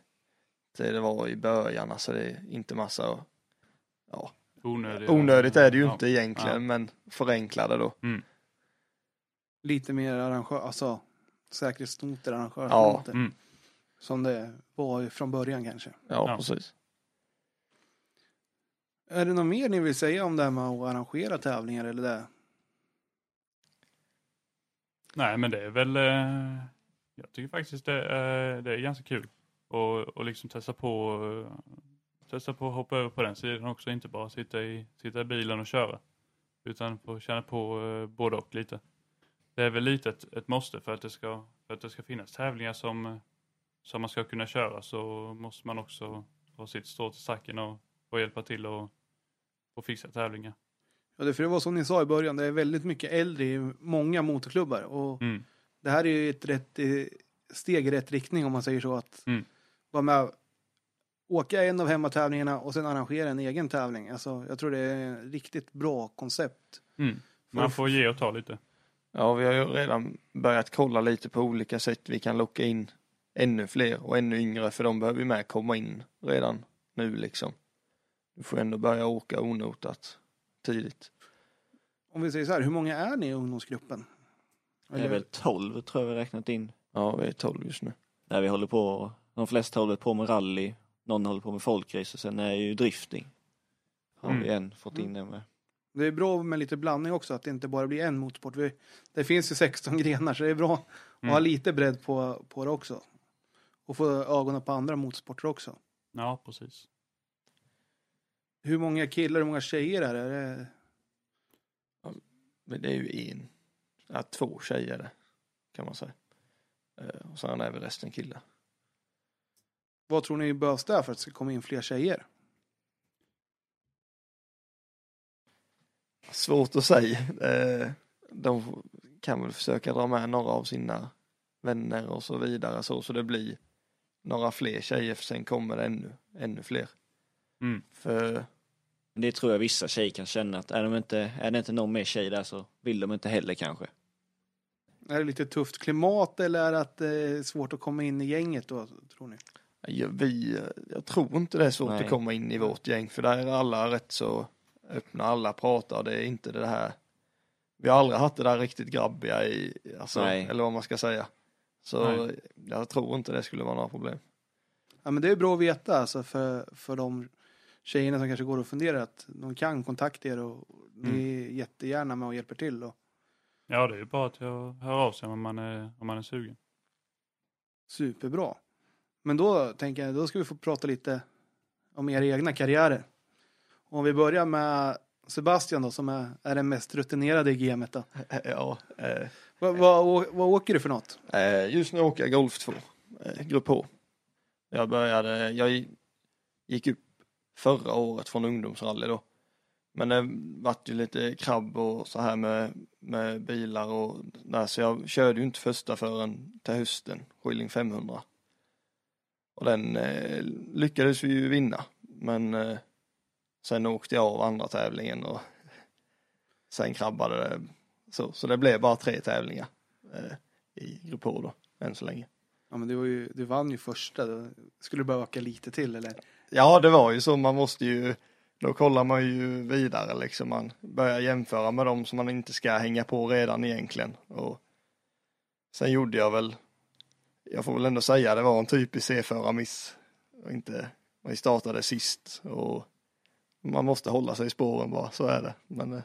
till det var i början, alltså det är inte massa ja, Onödigt. onödigt är det ju Ja. inte egentligen, Ja. men förenklade då. Lite mer arrangör, alltså säkerhetsnoter, arrangörsnoter. Ja. Mm. Som det var från början kanske. Ja, Ja. precis. Är det något mer ni vill säga om det här med att arrangera tävlingar eller det? Nej, men det är väl... eh, Jag tycker faktiskt det är, det är ganska kul. Och, och liksom testa på, testa på att hoppa över på den sidan också. Inte bara sitta i, sitta i bilen och köra. Utan få känna på eh, både och lite. Det är väl lite ett, ett måste för att, det ska, för att det ska finnas tävlingar som, som man ska kunna köra så måste man också ha sitt strå till stacken och, och hjälpa till och, och fixa tävlingar. Ja, det, för det var som ni sa i början, det är väldigt mycket äldre i många motorklubbar. Och Mm. det här är ju ett rätt, eh, steg i rätt riktning om man säger så. Att Mm. vara med, åka en av hemmatävlingarna och sen arrangera en egen tävling. Alltså, jag tror det är ett riktigt bra koncept. Mm. Man får ge och ta lite. Ja, vi har ju redan börjat kolla lite på olika sätt vi kan locka in ännu fler och ännu yngre för de behöver ju med komma in redan nu liksom. Du får ändå börja åka onotat tidigt. Om vi säger så här, hur många är ni i ungdomsgruppen? Det är väl 12 tror jag vi räknat in. Ja, vi är 12 just nu. Där vi håller på, de flesta håller på med rally, någon håller på med folkrace och sen är ju drifting. Har Mm. vi en fått in det med. Det är bra med lite blandning också, att det inte bara blir en motorsport. Vi, det finns ju 16 grenar, så det är bra att Mm. ha lite bredd på, på det också. Och få ögonen på andra motorsporter också. Ja, precis. Hur många killar, hur många tjejer är det? Är det? Men det är ju en, ja, två tjejer kan man säga. Eh, Och sen är väl resten killar. Vad tror ni behövs där för att det ska komma in fler tjejer? Svårt att säga. Eh, De kan väl försöka dra med några av sina vänner och så vidare så, så det blir några fler tjejer för sen kommer det ännu, ännu fler. Mm. För Men det tror jag vissa tjejer kan känna att är, de inte, är det inte någon mer tjej där så vill de inte heller kanske. Är det lite tufft klimat eller är det att det är svårt att komma in i gänget då, tror ni? ja, vi, jag tror inte det är svårt Nej. att komma in i vårt gäng för där är alla rätt så öppna, alla pratar, det är inte det här vi har aldrig haft det där riktigt grabbiga i, alltså, Nej. eller vad man ska säga. Så Nej. jag tror inte det skulle vara några problem. Ja, men det är bra att veta alltså för, för de tjejerna som kanske går och funderar att de kan kontakta er och ni är jättegärna med och hjälper till. Och Ja, det är ju bara att jag hör av sig om man är, om man är sugen. superbra. Men då tänker jag, då ska vi få prata lite om era egna karriärer. Om vi börjar med Sebastian då, som är, är den mest rutinerade i gamet då. ja, eh, Vad, å- vad åker du för något? Eh, just nu åker jag Golf 2, eh, Grupp H. Jag började, jag gick upp förra året från ungdomsrally då. Men det vart ju lite krabb och så här med, med bilar och där så jag körde ju inte första förrän till hösten, Skilling 500. Och den eh, lyckades vi ju vinna men eh, sen åkte jag av andra tävlingen och sen krabbade det så, så det blev bara tre tävlingar eh, i Grupp H då, än så länge. Ja, men du, ju, du vann ju första. Då skulle du bara öka lite till eller? Ja, det var ju så, man måste ju, då kollar man ju vidare liksom, man börjar jämföra med dem som man inte ska hänga på redan egentligen. Och sen gjorde jag väl, jag får väl ändå säga det var en typisk C-förarmiss. Inte, vi startade sist och man måste hålla sig i spåren bara, så är det. Men eh,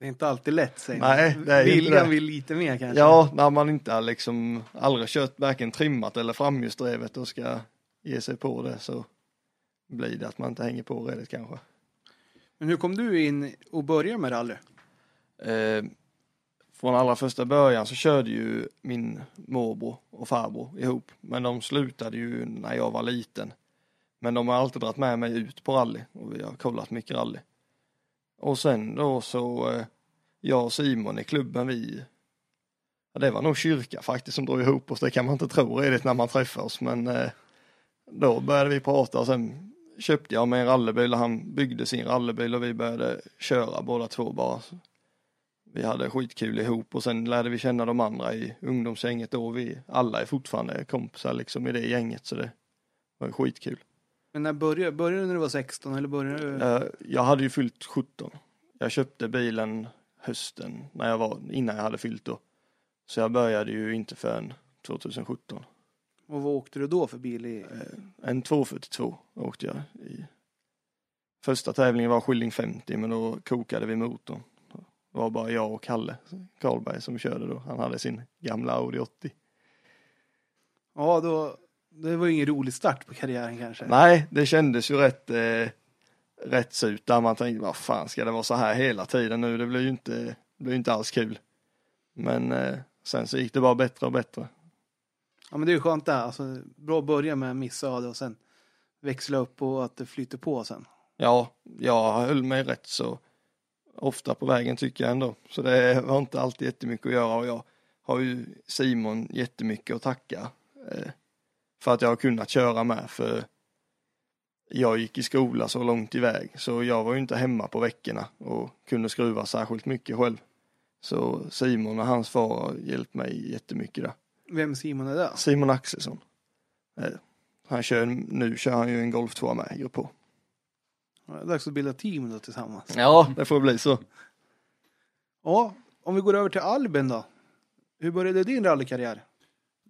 Det är inte alltid lätt säger Nej, man. det Viljan vill lite mer kanske. Ja, när man inte har liksom aldrig kört varken trimmat eller framhjulsdrivet och ska ge sig på det så blir det att man inte hänger på redigt kanske. Men hur kom du in och började med rally? Eh, från allra första början så körde ju min morbror och farbror ihop. Men de slutade ju när jag var liten. Men de har alltid dragit med mig ut på rally och vi har kollat mycket rally. Och sen då så, eh, jag och Simon i klubben vi, ja, det var nog kyrka faktiskt som drog ihop oss, det kan man inte tro redigt när man träffar oss men eh, då började vi prata och sen köpte jag mig en rallybil och han byggde sin rallybil och vi började köra båda två bara. Vi hade skitkul ihop och sen lärde vi känna de andra i ungdomsgänget då. Vi alla är fortfarande kompisar liksom i det gänget så det var skitkul. Men när började, började du när du var 16 eller började du? Eh, Jag hade ju fyllt 17. Jag köpte bilen hösten när jag var, innan jag hade fyllt då. Så jag började ju inte förrän 2017. Och vad åkte du då för bil? I? Eh, En 242 åkte jag i. Första tävlingen var Skilling 50 men då kokade vi motorn. Det var bara jag och Kalle Karlberg som körde då. Han hade sin gamla Audi 80. Ja, då, det var ju ingen rolig start på karriären kanske. Nej, det kändes ju rätt, eh, rätt surt där man tänkte, vad fan ska det vara så här hela tiden nu? Det blir ju inte, det blir inte alls kul. Men eh, sen så gick det bara bättre och bättre. Ja, men det är ju skönt det. Alltså, bra att börja med missöde och sen växla upp och att det flyter på sen. Ja, jag höll mig rätt så ofta på vägen tycker jag ändå. Så det var inte alltid jättemycket att göra och jag har ju Simon jättemycket att tacka eh, för att jag har kunnat köra med för jag gick i skola så långt iväg så jag var ju inte hemma på veckorna och kunde skruva särskilt mycket själv. Så Simon och hans far har hjälpt mig jättemycket där. Vem Simon är det? Simon Axelsson. Eh, Han kör, nu kör han ju en Golf 2 med, grupp är dags att bilda team då tillsammans. Ja, det får bli så. Ja, om vi går över till Albin då. Hur började din rallykarriär?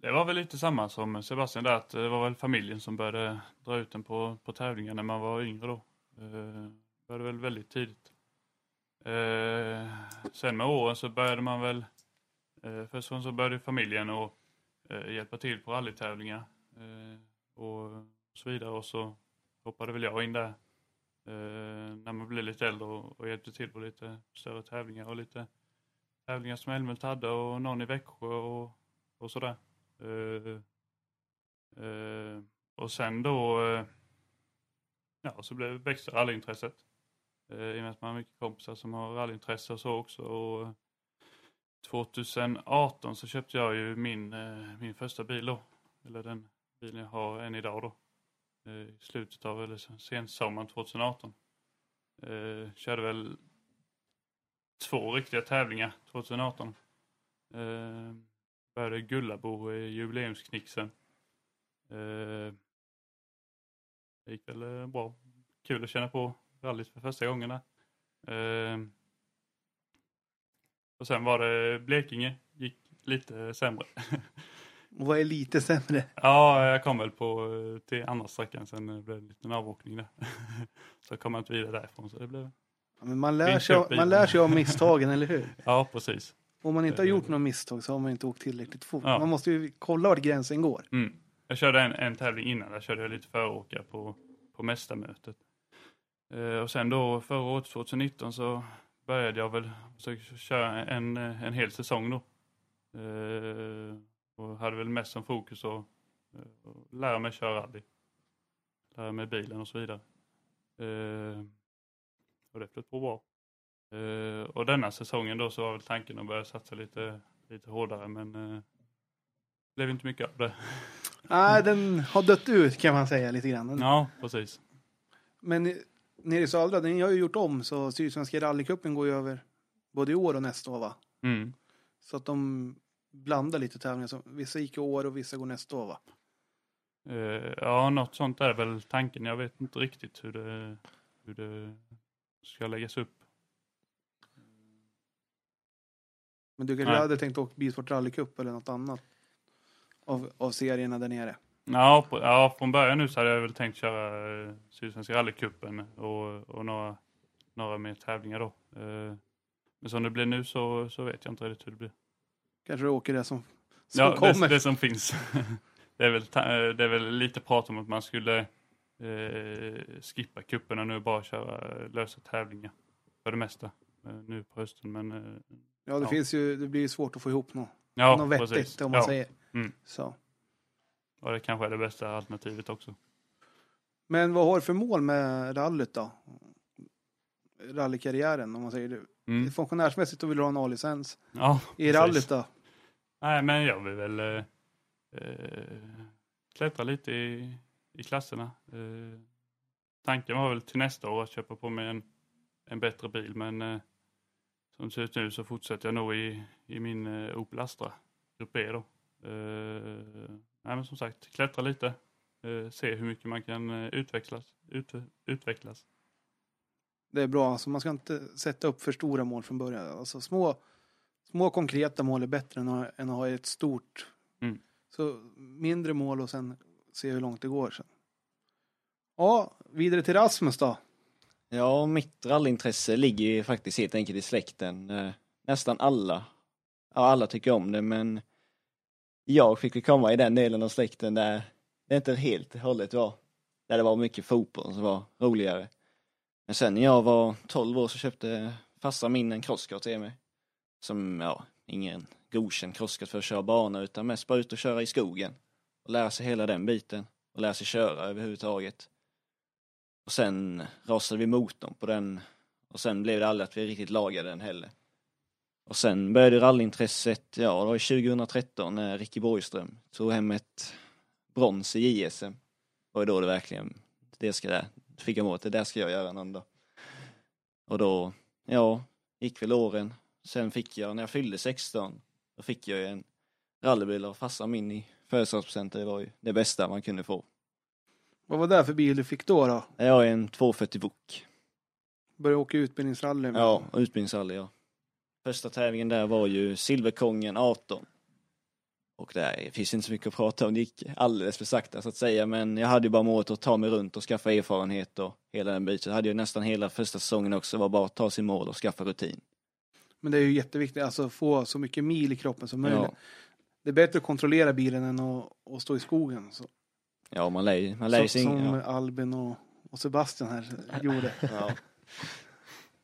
Det var väl lite samma som Sebastian där, att det var väl familjen som började dra ut den på, på tävlingar när man var yngre då. Eh, började väl väldigt tidigt. Eh, sen med åren så började man väl, eh, först och främst så började familjen och eh, hjälpa till på rallytävlingar eh, och så vidare och så hoppade väl jag in där eh, när man blev lite äldre och, och hjälpte till på lite större tävlingar och lite tävlingar som Älmhult hade och någon i Växjö och, och sådär. Eh, eh, och sen då eh, ja, så blev, växte rallyintresset. I och med att man har mycket kompisar som har rallyintresse och så också. Och 2018 så köpte jag ju min, min första bil då. Eller den bilen jag har än idag då. I slutet av, eller sensommaren 2018. Eh, körde väl två riktiga tävlingar 2018. Eh, började Gullabo i jubileumsknixen. Eh, det gick väl eh, bra. Kul att känna på rallyt för första gångerna. Eh, och sen var det Blekinge. Gick lite sämre. Och vad är lite sämre? ja, jag kom väl på eh, till andra sträckan. Sen blev det en liten avåkning där. så kom jag inte vidare därifrån. Så det blev... Ja, men man, lär sig, man lär sig av misstagen, eller hur? Ja, precis. Om man inte har gjort något misstag så har man inte åkt tillräckligt fort. Ja. Man måste ju kolla vart gränsen går. Mm. Jag körde en, en tävling innan, där körde jag lite föråkare på, på mästarmötet. Eh, och sen då förra året, 2019, så började jag väl försöka köra en, en hel säsong då. Eh, och hade väl mest som fokus att eh, att lära mig köra rally. Lära mig bilen och så vidare. Eh, och det flöt på bra. Eh, och denna säsongen då så var väl tanken att börja satsa lite, lite hårdare men eh, blev inte mycket av det. Nej, den har dött ut kan man säga lite grann. Ja, precis. Men i- nere i södra, den har ju gjort om så Sydsvenska rallycupen går ju över både i år och nästa år va? Mm. Så att de blandar lite tävlingar. Så vissa gick i år och vissa går nästa år va? Eh, ja, något sånt är väl tanken. Jag vet inte riktigt hur det, hur det ska läggas upp. Men du kanske Nej. hade tänkt åka Bilsport rallycup eller något annat? Av, av serierna där nere. Ja, på, ja, från början nu så hade jag väl tänkt köra eh, Sydsvenska rallycupen och, och några, några mer tävlingar då. Eh, men som det blir nu så, så vet jag inte riktigt hur det blir. Kanske du åker det som, som Ja, kommer. det, det som finns. det, är väl, eh, det är väl lite prat om att man skulle eh, skippa cupen och nu bara köra lösa tävlingar för det mesta eh, nu på hösten. Men eh, Ja, det Ja. finns ju, det blir ju svårt att få ihop något, ja, något vettigt precis. om man ja. säger. Mm. Så. Och det kanske är det bästa alternativet också. Men vad har du för mål med rallyt då? Rallykarriären om man säger det. Mm. Funktionärsmässigt då vill du ha en A-licens. Ja, I precis. rallyt då? Nej, men jag vill väl eh, eh, klättra lite i, i klasserna. Eh, tanken var väl till nästa år att köpa på mig en, en bättre bil, men eh, som det ser ut nu så fortsätter jag nog i, i min eh, Opel Astra, Grupp B då. Eh, nej, men som sagt, klättra lite, eh, se hur mycket man kan eh, utvecklas. Ut, utvecklas. Det är bra, alltså man ska inte sätta upp för stora mål från början. Alltså små, små konkreta mål är bättre än att, än att ha ett stort. Mm. Så mindre mål och sen se hur långt det går sen. Ja, vidare till Rasmus då. Ja, mitt rallyintresse ligger ju faktiskt helt enkelt i släkten. Eh, nästan alla, ja alla tycker om det men jag fick ju komma i den delen av släkten där det inte helt och hållet var, där det var mycket fotboll som var roligare. Men sen när jag var 12 år så köpte farsan min en crosskart till mig. Som, ja, ingen godkänd crosskart för att köra bana utan mest bara ut och köra i skogen. Och lära sig hela den biten. Och lära sig köra överhuvudtaget. Och sen rasade vi motorn på den och sen blev det aldrig att vi riktigt lagade den heller. Och sen började rallyintresset, ja det var 2013 när Ricky Borgström tog hem ett brons i JSM. Det var ju då det verkligen, det ska jag, fick jag målet, det där ska jag göra någon dag. Och då, ja, gick väl åren. Sen fick jag, när jag fyllde 16, då fick jag ju en rallybil av farsan min i födelsedagspresent. Det var ju det bästa man kunde få. Vad var det för bil du fick då? då? Jag är en 240 Wok. Började åka utbildningsrally? med- Ja, utbildningsrally ja. Första tävlingen där var ju Silverkongen 18. Och där finns inte så mycket att prata om, det gick alldeles för sakta så att säga men jag hade ju bara målet att ta mig runt och skaffa erfarenhet och hela den biten. Jag hade ju nästan hela första säsongen också, var bara att ta sin mål och skaffa rutin. Men det är ju jätteviktigt, alltså få så mycket mil i kroppen som möjligt. Ja, Det är bättre att kontrollera bilen än att, att stå i skogen. Så, ja man lär ju man lär ju så, sig som ja. Albin och, och Sebastian här gjorde. Ja.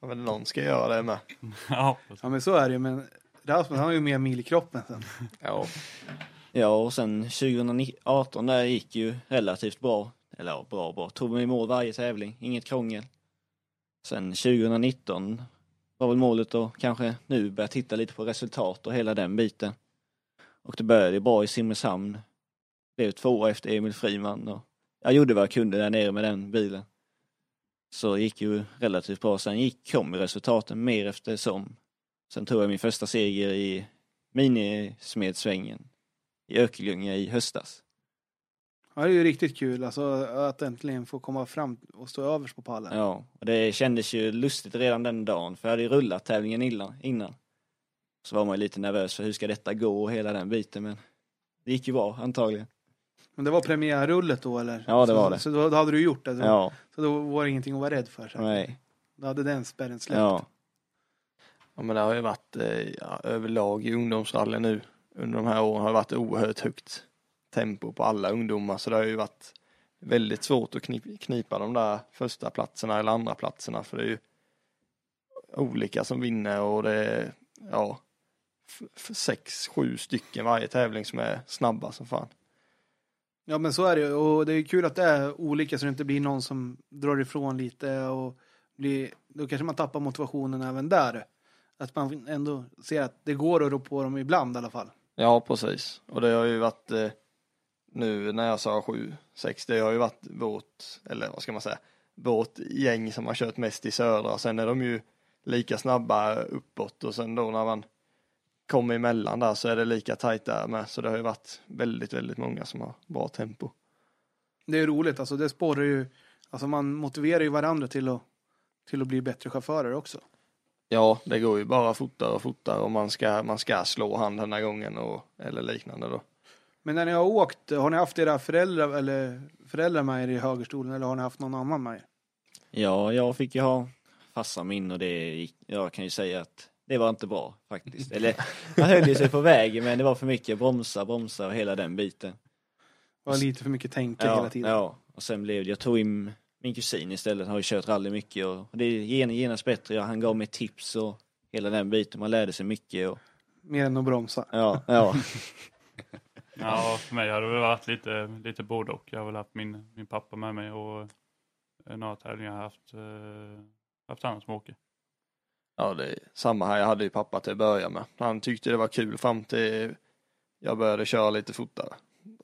Ja, men någon ska göra det med. Ja. Ja men så är det ju, men Rasmus han har ju mer mil i kroppen sen. Ja. Ja, och sen 2018 där gick ju relativt bra. Eller ja, bra bra. Tog mig i mål varje tävling, inget krångel. Sen 2019 var väl målet att kanske nu börja titta lite på resultat och hela den biten. Och det började bra i Simrishamn. Blev tvåa efter Emil Friman och jag gjorde vad jag kunde där nere med den bilen. Så det gick ju relativt bra. Sen gick, kom resultaten mer eftersom. Sen tog jag min första seger i minismedsvängen i Örkelljunga i höstas. Ja, det är ju riktigt kul alltså, att äntligen få komma fram och stå överst på pallen. Ja, och det kändes ju lustigt redan den dagen, för jag hade ju rullat tävlingen innan. innan. Så var man ju lite nervös för hur ska detta gå och hela den biten, men det gick ju bra antagligen. Men det var premiärrullet då eller? Ja, det så, var det. Så då, då hade du gjort det? Så, Ja, så då var det ingenting att vara rädd för? Så. nej, Då hade den spärren släppt? ja, Ja men det har ju varit eh, ja, överlag i ungdomsrally nu under de här åren har det varit oerhört högt tempo på alla ungdomar så det har ju varit väldigt svårt att knip, knipa de där första platserna eller andra platserna för det är ju olika som vinner och det är ja sex, sju stycken varje tävling som är snabba som fan. Ja men så är det ju. och det är kul att det är olika så det inte blir någon som drar ifrån lite och blir, då kanske man tappar motivationen även där. Att man ändå ser att det går att rå på dem ibland i alla fall. Ja precis och det har ju varit eh, nu när jag sa sju, sex det har ju varit vårt, eller vad ska man säga, vårt gäng som har kört mest i södra och sen är de ju lika snabba uppåt och sen då när man kommer emellan där så är det lika tajt där med så det har ju varit väldigt, väldigt många som har bra tempo. Det är roligt, alltså det sporrar ju, alltså man motiverar ju varandra till att, till att bli bättre chaufförer också. Ja, det går ju bara fortare och fortare och man ska, man ska slå hand den här gången och, eller liknande då. Men när ni har åkt, har ni haft era föräldrar eller föräldrar med er i högerstolen eller har ni haft någon annan med er? ja, jag fick ju ha farsan min och det gick, jag kan ju säga att det var inte bra faktiskt. Eller man höll ju sig på vägen men det var för mycket bromsa, bromsa och hela den biten. Det var lite för mycket tänka Ja, hela tiden. ja, och sen blev det, jag tog in min kusin istället, han har ju kört rally mycket och det genast bättre, ja, han gav mig tips och hela den biten, man lärde sig mycket och Mer än att bromsa. ja, ja, Ja, för mig har det väl varit lite, lite både och. Jag har väl haft min, min pappa med mig och eh, några tävlingar har jag haft, eh, haft han som åker. Ja, det är samma här. Jag hade ju pappa till att börja med. Han tyckte det var kul fram till jag började köra lite fortare.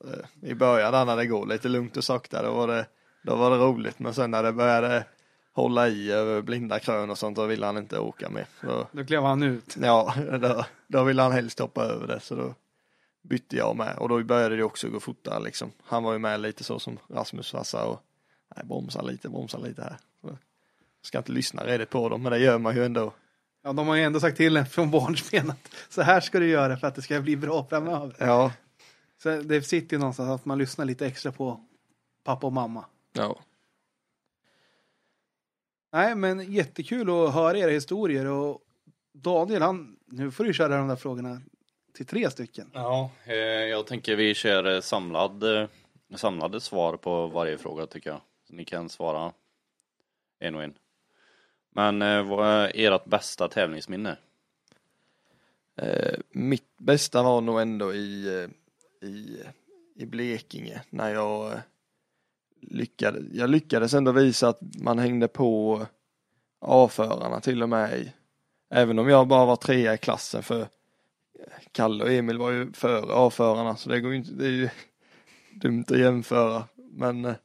Eh, I början där när det går lite lugnt och sakta, då var det, då var det roligt. Men sen när det började hålla i över blinda krön och sånt, då ville han inte åka med. Då, Då klev han ut. ja, då, då ville han helst hoppa över det, så då bytte jag med. Och då började det också gå fortare liksom. Han var ju med lite så som Rasmus farsa och nej, bromsa lite, bromsa lite här. Jag ska inte lyssna redigt på dem, men det gör man ju ändå. Ja, de har ju ändå sagt till en från barnsben att så här ska du göra för att det ska bli bra framöver. Ja, Så det sitter ju någonstans att man lyssnar lite extra på pappa och mamma. ja. Nej, men jättekul att höra era historier och Daniel, han, nu får du köra de där frågorna till tre stycken. Ja, eh, jag tänker vi kör eh, samlad, eh, samlade svar på varje fråga tycker jag. Så ni kan svara en och en. Men eh, vad är ert bästa tävlingsminne? Eh, mitt bästa var nog ändå i, eh, i, i Blekinge när jag eh, lyckades, jag lyckades ändå visa att man hängde på avförarna till och med i, även om jag bara var trea i klassen för eh, Kalle och Emil var ju före avförarna så det går ju inte, det är ju dumt att jämföra men eh,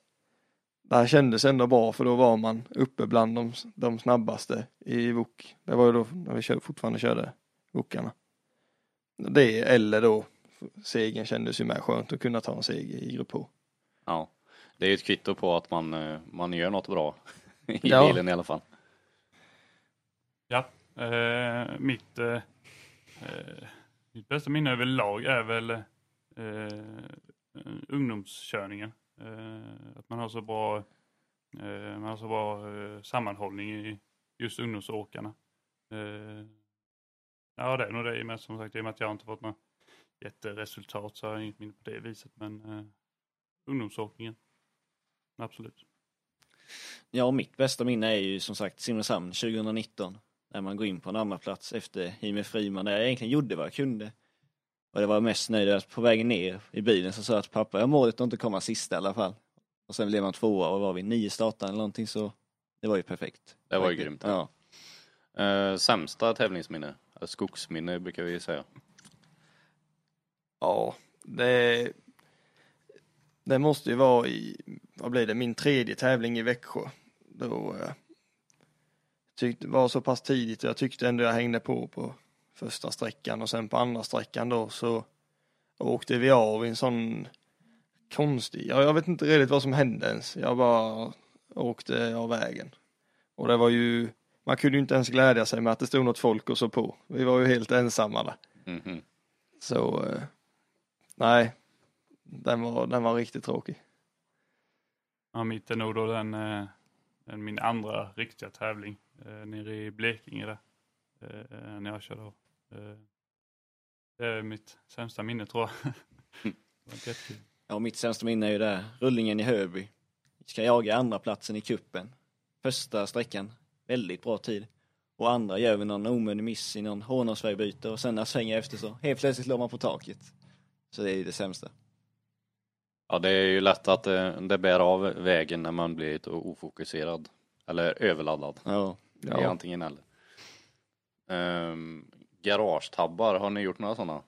det här kändes ändå bra för då var man uppe bland de, de snabbaste i VOK. Det var ju då när vi kör, fortfarande körde VOKarna. Det eller då segern kändes ju med skönt att kunna ta en seger i grupp H. Ja. Det är ju ett kvitto på att man, eh, man gör något bra i Ja. bilen i alla fall. Ja, eh, mitt, eh, eh, mitt bästa minne överlag är väl eh, ungdomskörningen. Eh, att man har så bra, eh, man har så bra eh, sammanhållning i just ungdomsåkarna. Eh, ja, det är nog det i och med, som sagt, i och med att jag inte fått några jätteresultat så har jag inget minne på det viset. Men eh, ungdomsåkningen, absolut. Ja, och mitt bästa minne är ju som sagt Simrishamn 2019. När man går in på en andra plats efter Jimmy Friman, där jag egentligen gjorde vad jag kunde. Och det var mest nöjd att på vägen ner i bilen så sa jag till pappa, jag målet att inte komma sista i alla fall. Och sen blev man tvåa och var vi nio startar eller någonting så det var ju perfekt. Det var ju grymt. Ja. Eh, sämsta tävlingsminne? Skogsminne brukar vi säga. Ja, det, det måste ju vara i, vad blir det, min tredje tävling i Växjö. Då eh, tyckte, var så pass tidigt och jag tyckte ändå jag hängde på på första sträckan och sen på andra sträckan då så åkte vi av i en sån konstig, ja, jag vet inte riktigt vad som hände ens. Jag bara åkte av vägen. Och det var ju, man kunde ju inte ens glädja sig med att det stod något folk och så på. Vi var ju helt ensamma där. Mhm. Så eh, nej, den var, den var riktigt tråkig. Ja, mitt är nog då den, eh, den min andra riktiga tävling eh, nere i Blekinge där. Eh, när jag körde av. Eh, det är mitt sämsta minne tror jag. det jättekul. Ja, mitt sämsta minne är ju där, rullningen i Hörby. Vi ska jaga andra platsen i kuppen. Första sträckan, väldigt bra tid. Och andra gör vi någon omöjlig miss i någon hårnålsvägbyte och sen när svänger efter så helt plötsligt låg man på taket. Så det är ju det sämsta. Ja, det är ju lätt att det, det bär av vägen när man blir lite ofokuserad. Eller överladdad. Ja. Det är antingen eller. Um, garagetabbar, har ni gjort några sådana?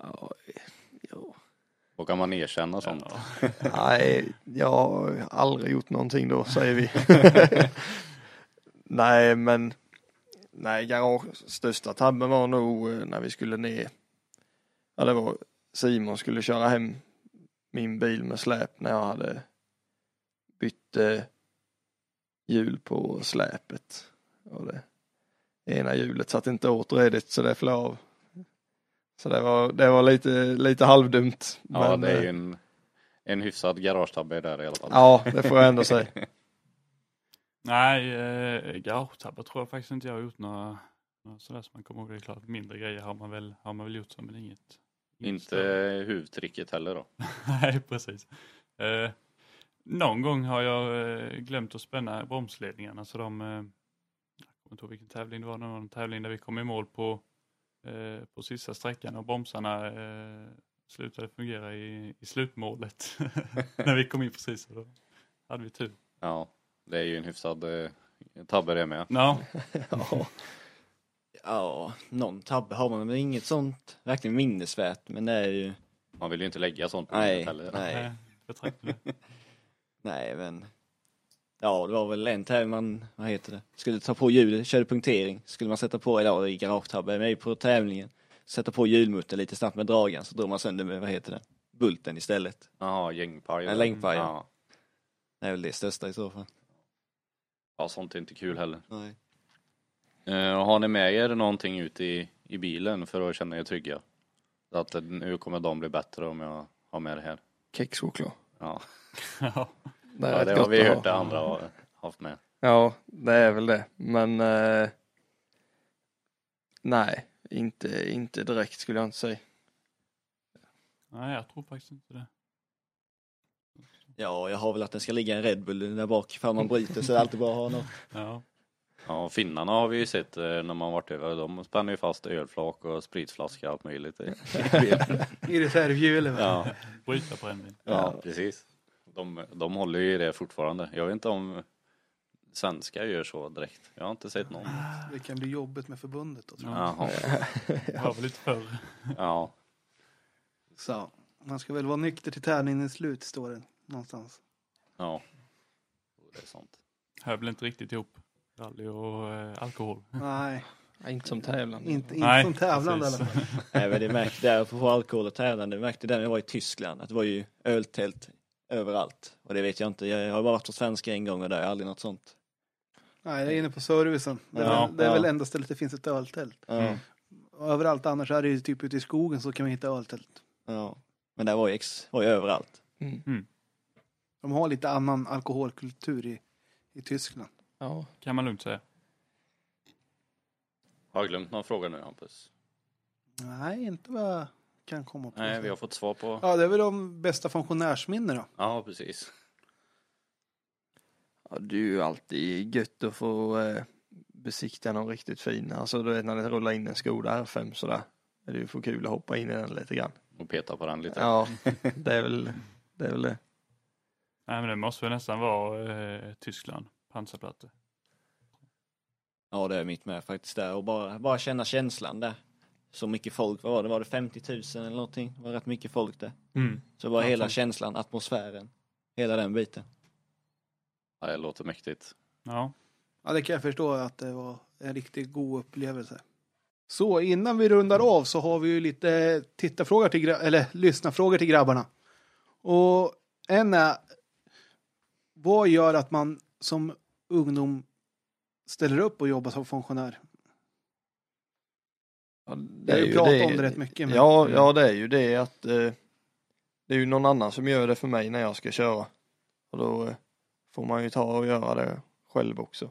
Ja, ja. Och kan man erkänna sånt? Ja. Nej, jag har aldrig gjort någonting då, säger vi. nej, men nej, garage, största tabben var nog eh, när vi skulle ner. Ja, det var Simon skulle köra hem min bil med släp när jag hade bytt eh, hjul på släpet. Och det ena hjulet satt inte åt redigt så det flög av. Så det var, det var lite, lite halvdumt. Ja, men, det är eh, ju en, en hyfsad garagetabbe där i alla fall. Ja, det får jag ändå säga. Nej, eh, garagetabbar tror jag faktiskt inte jag har gjort några, några sådär som man kommer ihåg. Det är klart, mindre grejer har man väl, har man väl gjort så, men inget. inget Inte större. huvudtricket heller då. Nej, precis. Eh, någon gång har jag eh, glömt att spänna bromsledningarna så de, eh, kommer inte ihåg vilken tävling det var, det var någon tävling där vi kom i mål på, eh, på sista sträckan och bromsarna eh, slutade fungera i, i slutmålet när vi kom in precis. Då hade vi tur. Ja, det är ju en hyfsad eh, tabbe det med. Ja, Ja. Ja, någon tabbe har man men inget sånt verkligen minnesvärt. Men det är ju, Man vill ju inte lägga sånt på Nej, minnet heller. nej. nej. nej men. Ja, det var väl en tävling man, vad heter det, skulle ta på hjulet, körde punktering. Skulle man sätta på, eller ja, i garagetabbe, men på tävlingen. Sätta på hjulmuttern lite snabbt med dragan så drog man sönder med, vad heter det, bulten istället. Jaha, gängpaj. En längdpaj, ja. Det är väl det största i så fall. Ja, sånt är inte kul heller. Nej. Eh, har ni med er någonting ut i, i bilen för att känna er trygga? Så Att eh, nu kommer de bli bättre om jag har med det här. Kexchoklad. Ja. Det ja det har vi hört ha. det andra har haft med. Ja, det är väl det. Men eh, nej, inte, inte direkt skulle jag inte säga. Nej, jag tror faktiskt inte det. Ja, jag har väl att det ska ligga en Red Bull där bak ifall man bryter så är det alltid bra att ha något. Ja. Ja, finnarna har vi ju sett eh, när man varit över. De spänner ju fast ölflak och spritflaska och allt möjligt i i bilen. I reservhjulet. va? Ja, Bryta brännvin. ja, precis. De, de håller ju i det fortfarande. Jag vet inte om svenskar gör så direkt. Jag har inte sett någon. Det kan bli jobbigt med förbundet då, tror jag. Jaha, Det var väl lite förr. ja. Så, man ska väl vara nykter till tävlingens slut, står det någonstans. Ja. Det är sant. Hör väl inte riktigt ihop. Rally och eh, alkohol. Nej, Ja, inte som tävlande. Inte, inte Nej, som tävlande i alla precis. fall. Nej, men det märkte där på alkohol och tävlande, det märkte där när jag var i Tyskland, att det var ju öltält överallt. Och det vet jag inte, jag har bara varit på svenska en gång och där är aldrig något sånt. Nej, jag är inne på servicen. Det är, Ja, väl, det är ja. väl enda stället det finns ett öltält. Ja, Mm. Överallt annars är det ju typ ute i skogen så kan man hitta öltält. ja. Men det var ju, ex, var ju överallt. Mm. De har lite annan alkoholkultur i, i Tyskland. Ja. Kan man lugnt säga. Har jag glömt någon fråga nu Hampus? Nej, inte vad kan komma på. Nej, vi har fått svar på... Ja, det är väl de bästa funktionärsminnen då. Ja, precis. Ja, det är ju alltid gött att få eh, besikta någon riktigt fin. Alltså du vet när det rullar in en Skoda R5 sådär. Det är ju för kul att hoppa in i den lite grann. Och peta på den lite. Ja, det är väl det. Är väl det. Nej men det måste väl nästan vara eh, Tyskland, pansarplattor. Ja, det är mitt med faktiskt där. Och bara, bara känna känslan där. Så mycket folk, vad var det? Var det 50 000 eller någonting? Det var rätt mycket folk där. Mm. Så bara Ja, hela känslan, atmosfären. Hela den biten. Ja, det låter mäktigt. Ja. Ja, det kan jag förstå att det var en riktigt god upplevelse. Så innan vi rundar av så har vi ju lite tittarfrågor till eller lyssnarfrågor till grabbarna. Och en är vad gör att man som ungdom ställer upp och jobbar som funktionär? Ja, Vi har ju pratat om det rätt mycket. men- Ja, ja, det är ju det att eh, det är ju någon annan som gör det för mig när jag ska köra. Och då eh, får man ju ta och göra det själv också.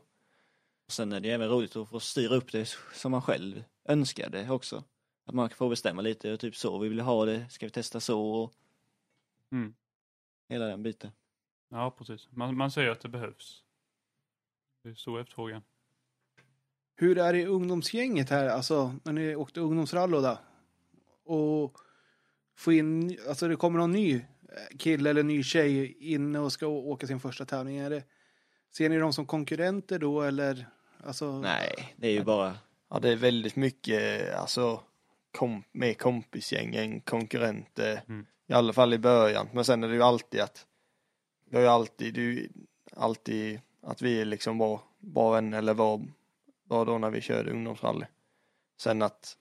Sen är det även roligt att få styra upp det som man själv önskar det också. Att man får bestämma lite, typ så, vi vill ha det, ska vi testa så och Mm. hela den biten. ja, precis. Man, man säger att det behövs. Det är stor efterfrågan. Hur är det i ungdomsgänget här, alltså när ni åkte ungdomsrallo där? Och få in, alltså det kommer någon ny kille eller ny tjej in och ska åka sin första tävling. Är det, ser ni dem som konkurrenter då eller? Alltså, Nej, det är ju bara, Ja, det är väldigt mycket alltså kom, mer kompisgäng än konkurrenter. Mm. I alla fall i början. Men sen är det ju alltid att vi har ju alltid, det är ju alltid att vi är liksom var, var vänner eller var, var då när vi körde ungdomsrally. Sen att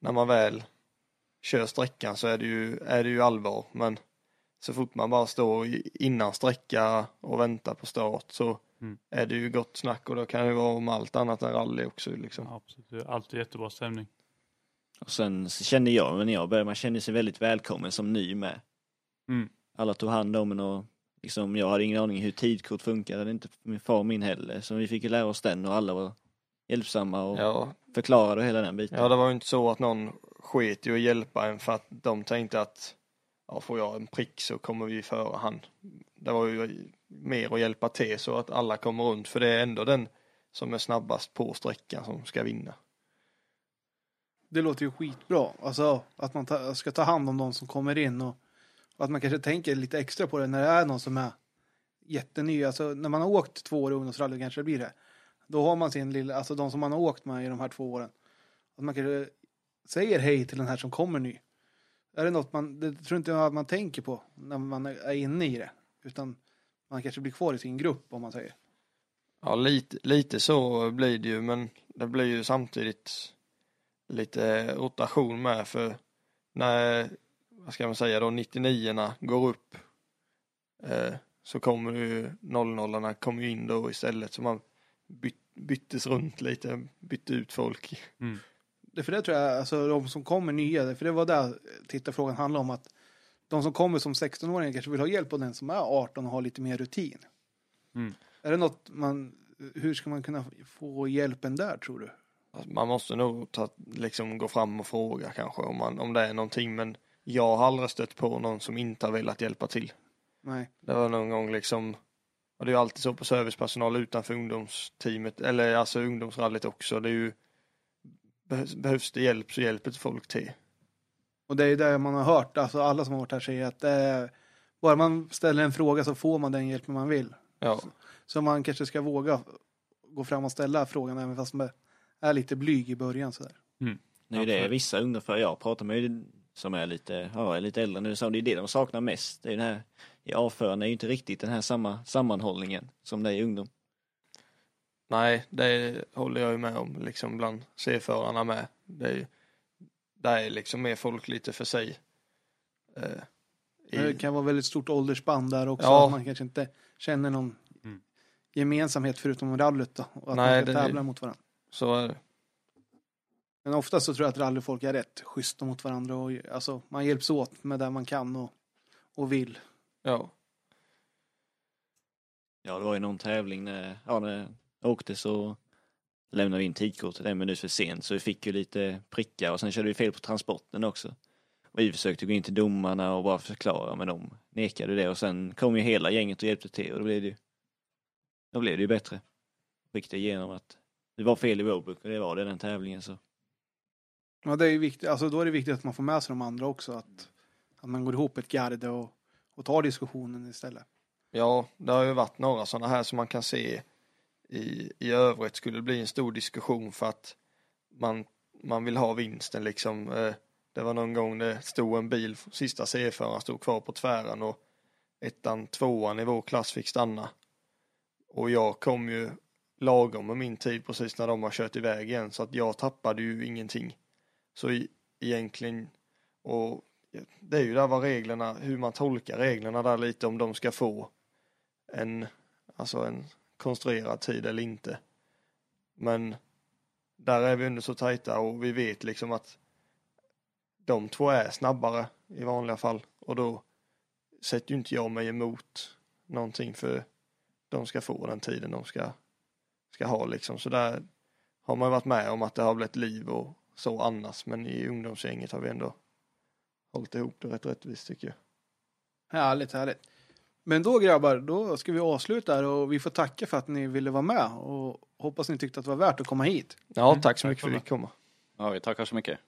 när man väl kör sträckan så är det ju, är det ju allvar. Men så fort man bara står i- innan sträcka och väntar på start så Mm. är det ju gott snack och då kan det vara om allt annat än rally också liksom. Ja, är alltid jättebra stämning. och sen så kände jag, men när jag började, man kände sig väldigt välkommen som ny med. Mm. Alla tog hand om en och liksom, jag hade ingen aning hur tidkort funkar, det hade inte min far och min heller. Så vi fick ju lära oss den och alla var hjälpsamma och Ja, förklarade och hela den biten. Ja, det var ju inte så att någon sket i att hjälpa en för att de tänkte att ja, får jag en prick så kommer vi före han. Det var ju mer att hjälpa till så att alla kommer runt för det är ändå den som är snabbast på sträckan som ska vinna. Det låter ju skitbra. Alltså att man ta, ska ta hand om de som kommer in och, och att man kanske tänker lite extra på det när det är någon som är jätteny. Alltså när man har åkt två år i ungdomsrally kanske det blir det. Då har man sin lilla, alltså de som man har åkt med i de här två åren. Att man kanske säger hej till den här som kommer ny. Är det något man, det tror inte jag att man tänker på när man är inne i det. Utan man kanske blir kvar i sin grupp om man säger. Ja, lite, lite så blir det ju men det blir ju samtidigt lite rotation med för när, vad ska man säga då, 99 går upp eh, så kommer ju 00 kommer ju in då istället så man byt, byttes runt lite, bytte ut folk. Det för det tror jag, alltså de som kommer nya, för det var där tittarfrågan handlade om att de som kommer som 16-åringar kanske vill ha hjälp av den som är 18 och har lite mer rutin. Mm. Är det något man, hur ska man kunna få hjälpen där tror du? Alltså, Man måste nog ta, liksom gå fram och fråga kanske om, man, om det är någonting men jag har aldrig stött på någon som inte har velat hjälpa till. Nej. Det var någon gång liksom och det är ju alltid så på servicepersonal utanför ungdomsteamet eller alltså ungdomsrallyt också. Det är ju behövs, det hjälp så hjälper folk till. Och det är det man har hört, alltså alla som har varit här säger att är, bara man ställer en fråga så får man den hjälpen man vill. Ja, Så man kanske ska våga gå fram och ställa frågan även fast man är lite blyg i början sådär. Det är ju det vissa ungdomar jag pratar med som är lite, ja, är lite äldre nu, så det är det de saknar mest. Det är den här, i avförande är ju inte riktigt den här samma sammanhållningen som det är i ungdom. Nej, det håller jag ju med om, liksom bland C-förarna med. Det är, där är liksom mer folk lite för sig. Eh, i- Det kan vara väldigt stort åldersspann där också. Ja. Man kanske inte känner någon Mm. gemensamhet förutom rallyt då. Och att Nej, man ska det- tävla mot varandra. så är det. Men ofta så tror jag att rallyfolk är rätt schyssta mot varandra. Och, alltså, man hjälps åt med det man kan och, och vill. Ja. Ja, det var ju någon tävling när, ja, när jag åkte så lämnade vi in tidkortet en minut för sent så vi fick ju lite prickar och sen körde vi fel på transporten också. Och vi försökte gå in till domarna och bara förklara men de nekade det och sen kom ju hela gänget och hjälpte till och då blev det ju då blev det ju bättre. Fick det igenom att det var fel i roadbook och det var det den tävlingen så. Ja, det är ju viktigt. Alltså, då är det viktigt att man får med sig de andra också. Att, att man går ihop ett garde och, och tar diskussionen istället. ja, det har ju varit några sådana här som man kan se i, i övrigt skulle det bli en stor diskussion för att man, man vill ha vinsten liksom. Eh, det var någon gång det stod en bil, sista C-föraren stod kvar på tvären och ettan, tvåan i vår klass fick stanna. Och jag kom ju lagom med min tid precis när de har kört iväg igen så att jag tappade ju ingenting. Så egentligen, och det är ju där vad reglerna, hur man tolkar reglerna där lite om de ska få en, alltså en konstruerad tid eller inte. Men där är vi ändå så tajta och vi vet liksom att de två är snabbare i vanliga fall och då sätter ju inte jag mig emot någonting för de ska få den tiden de ska, ska ha liksom. Så där har man varit med om att det har blivit liv och så annars men i ungdomsgänget har vi ändå hållit ihop det rätt rättvist tycker jag. Härligt, härligt. Men då grabbar, då ska vi avsluta här och vi får tacka för att ni ville vara med och hoppas ni tyckte att det var värt att komma hit. Ja, tack så mycket för att du själva. fick komma. Ja, vi tackar så mycket.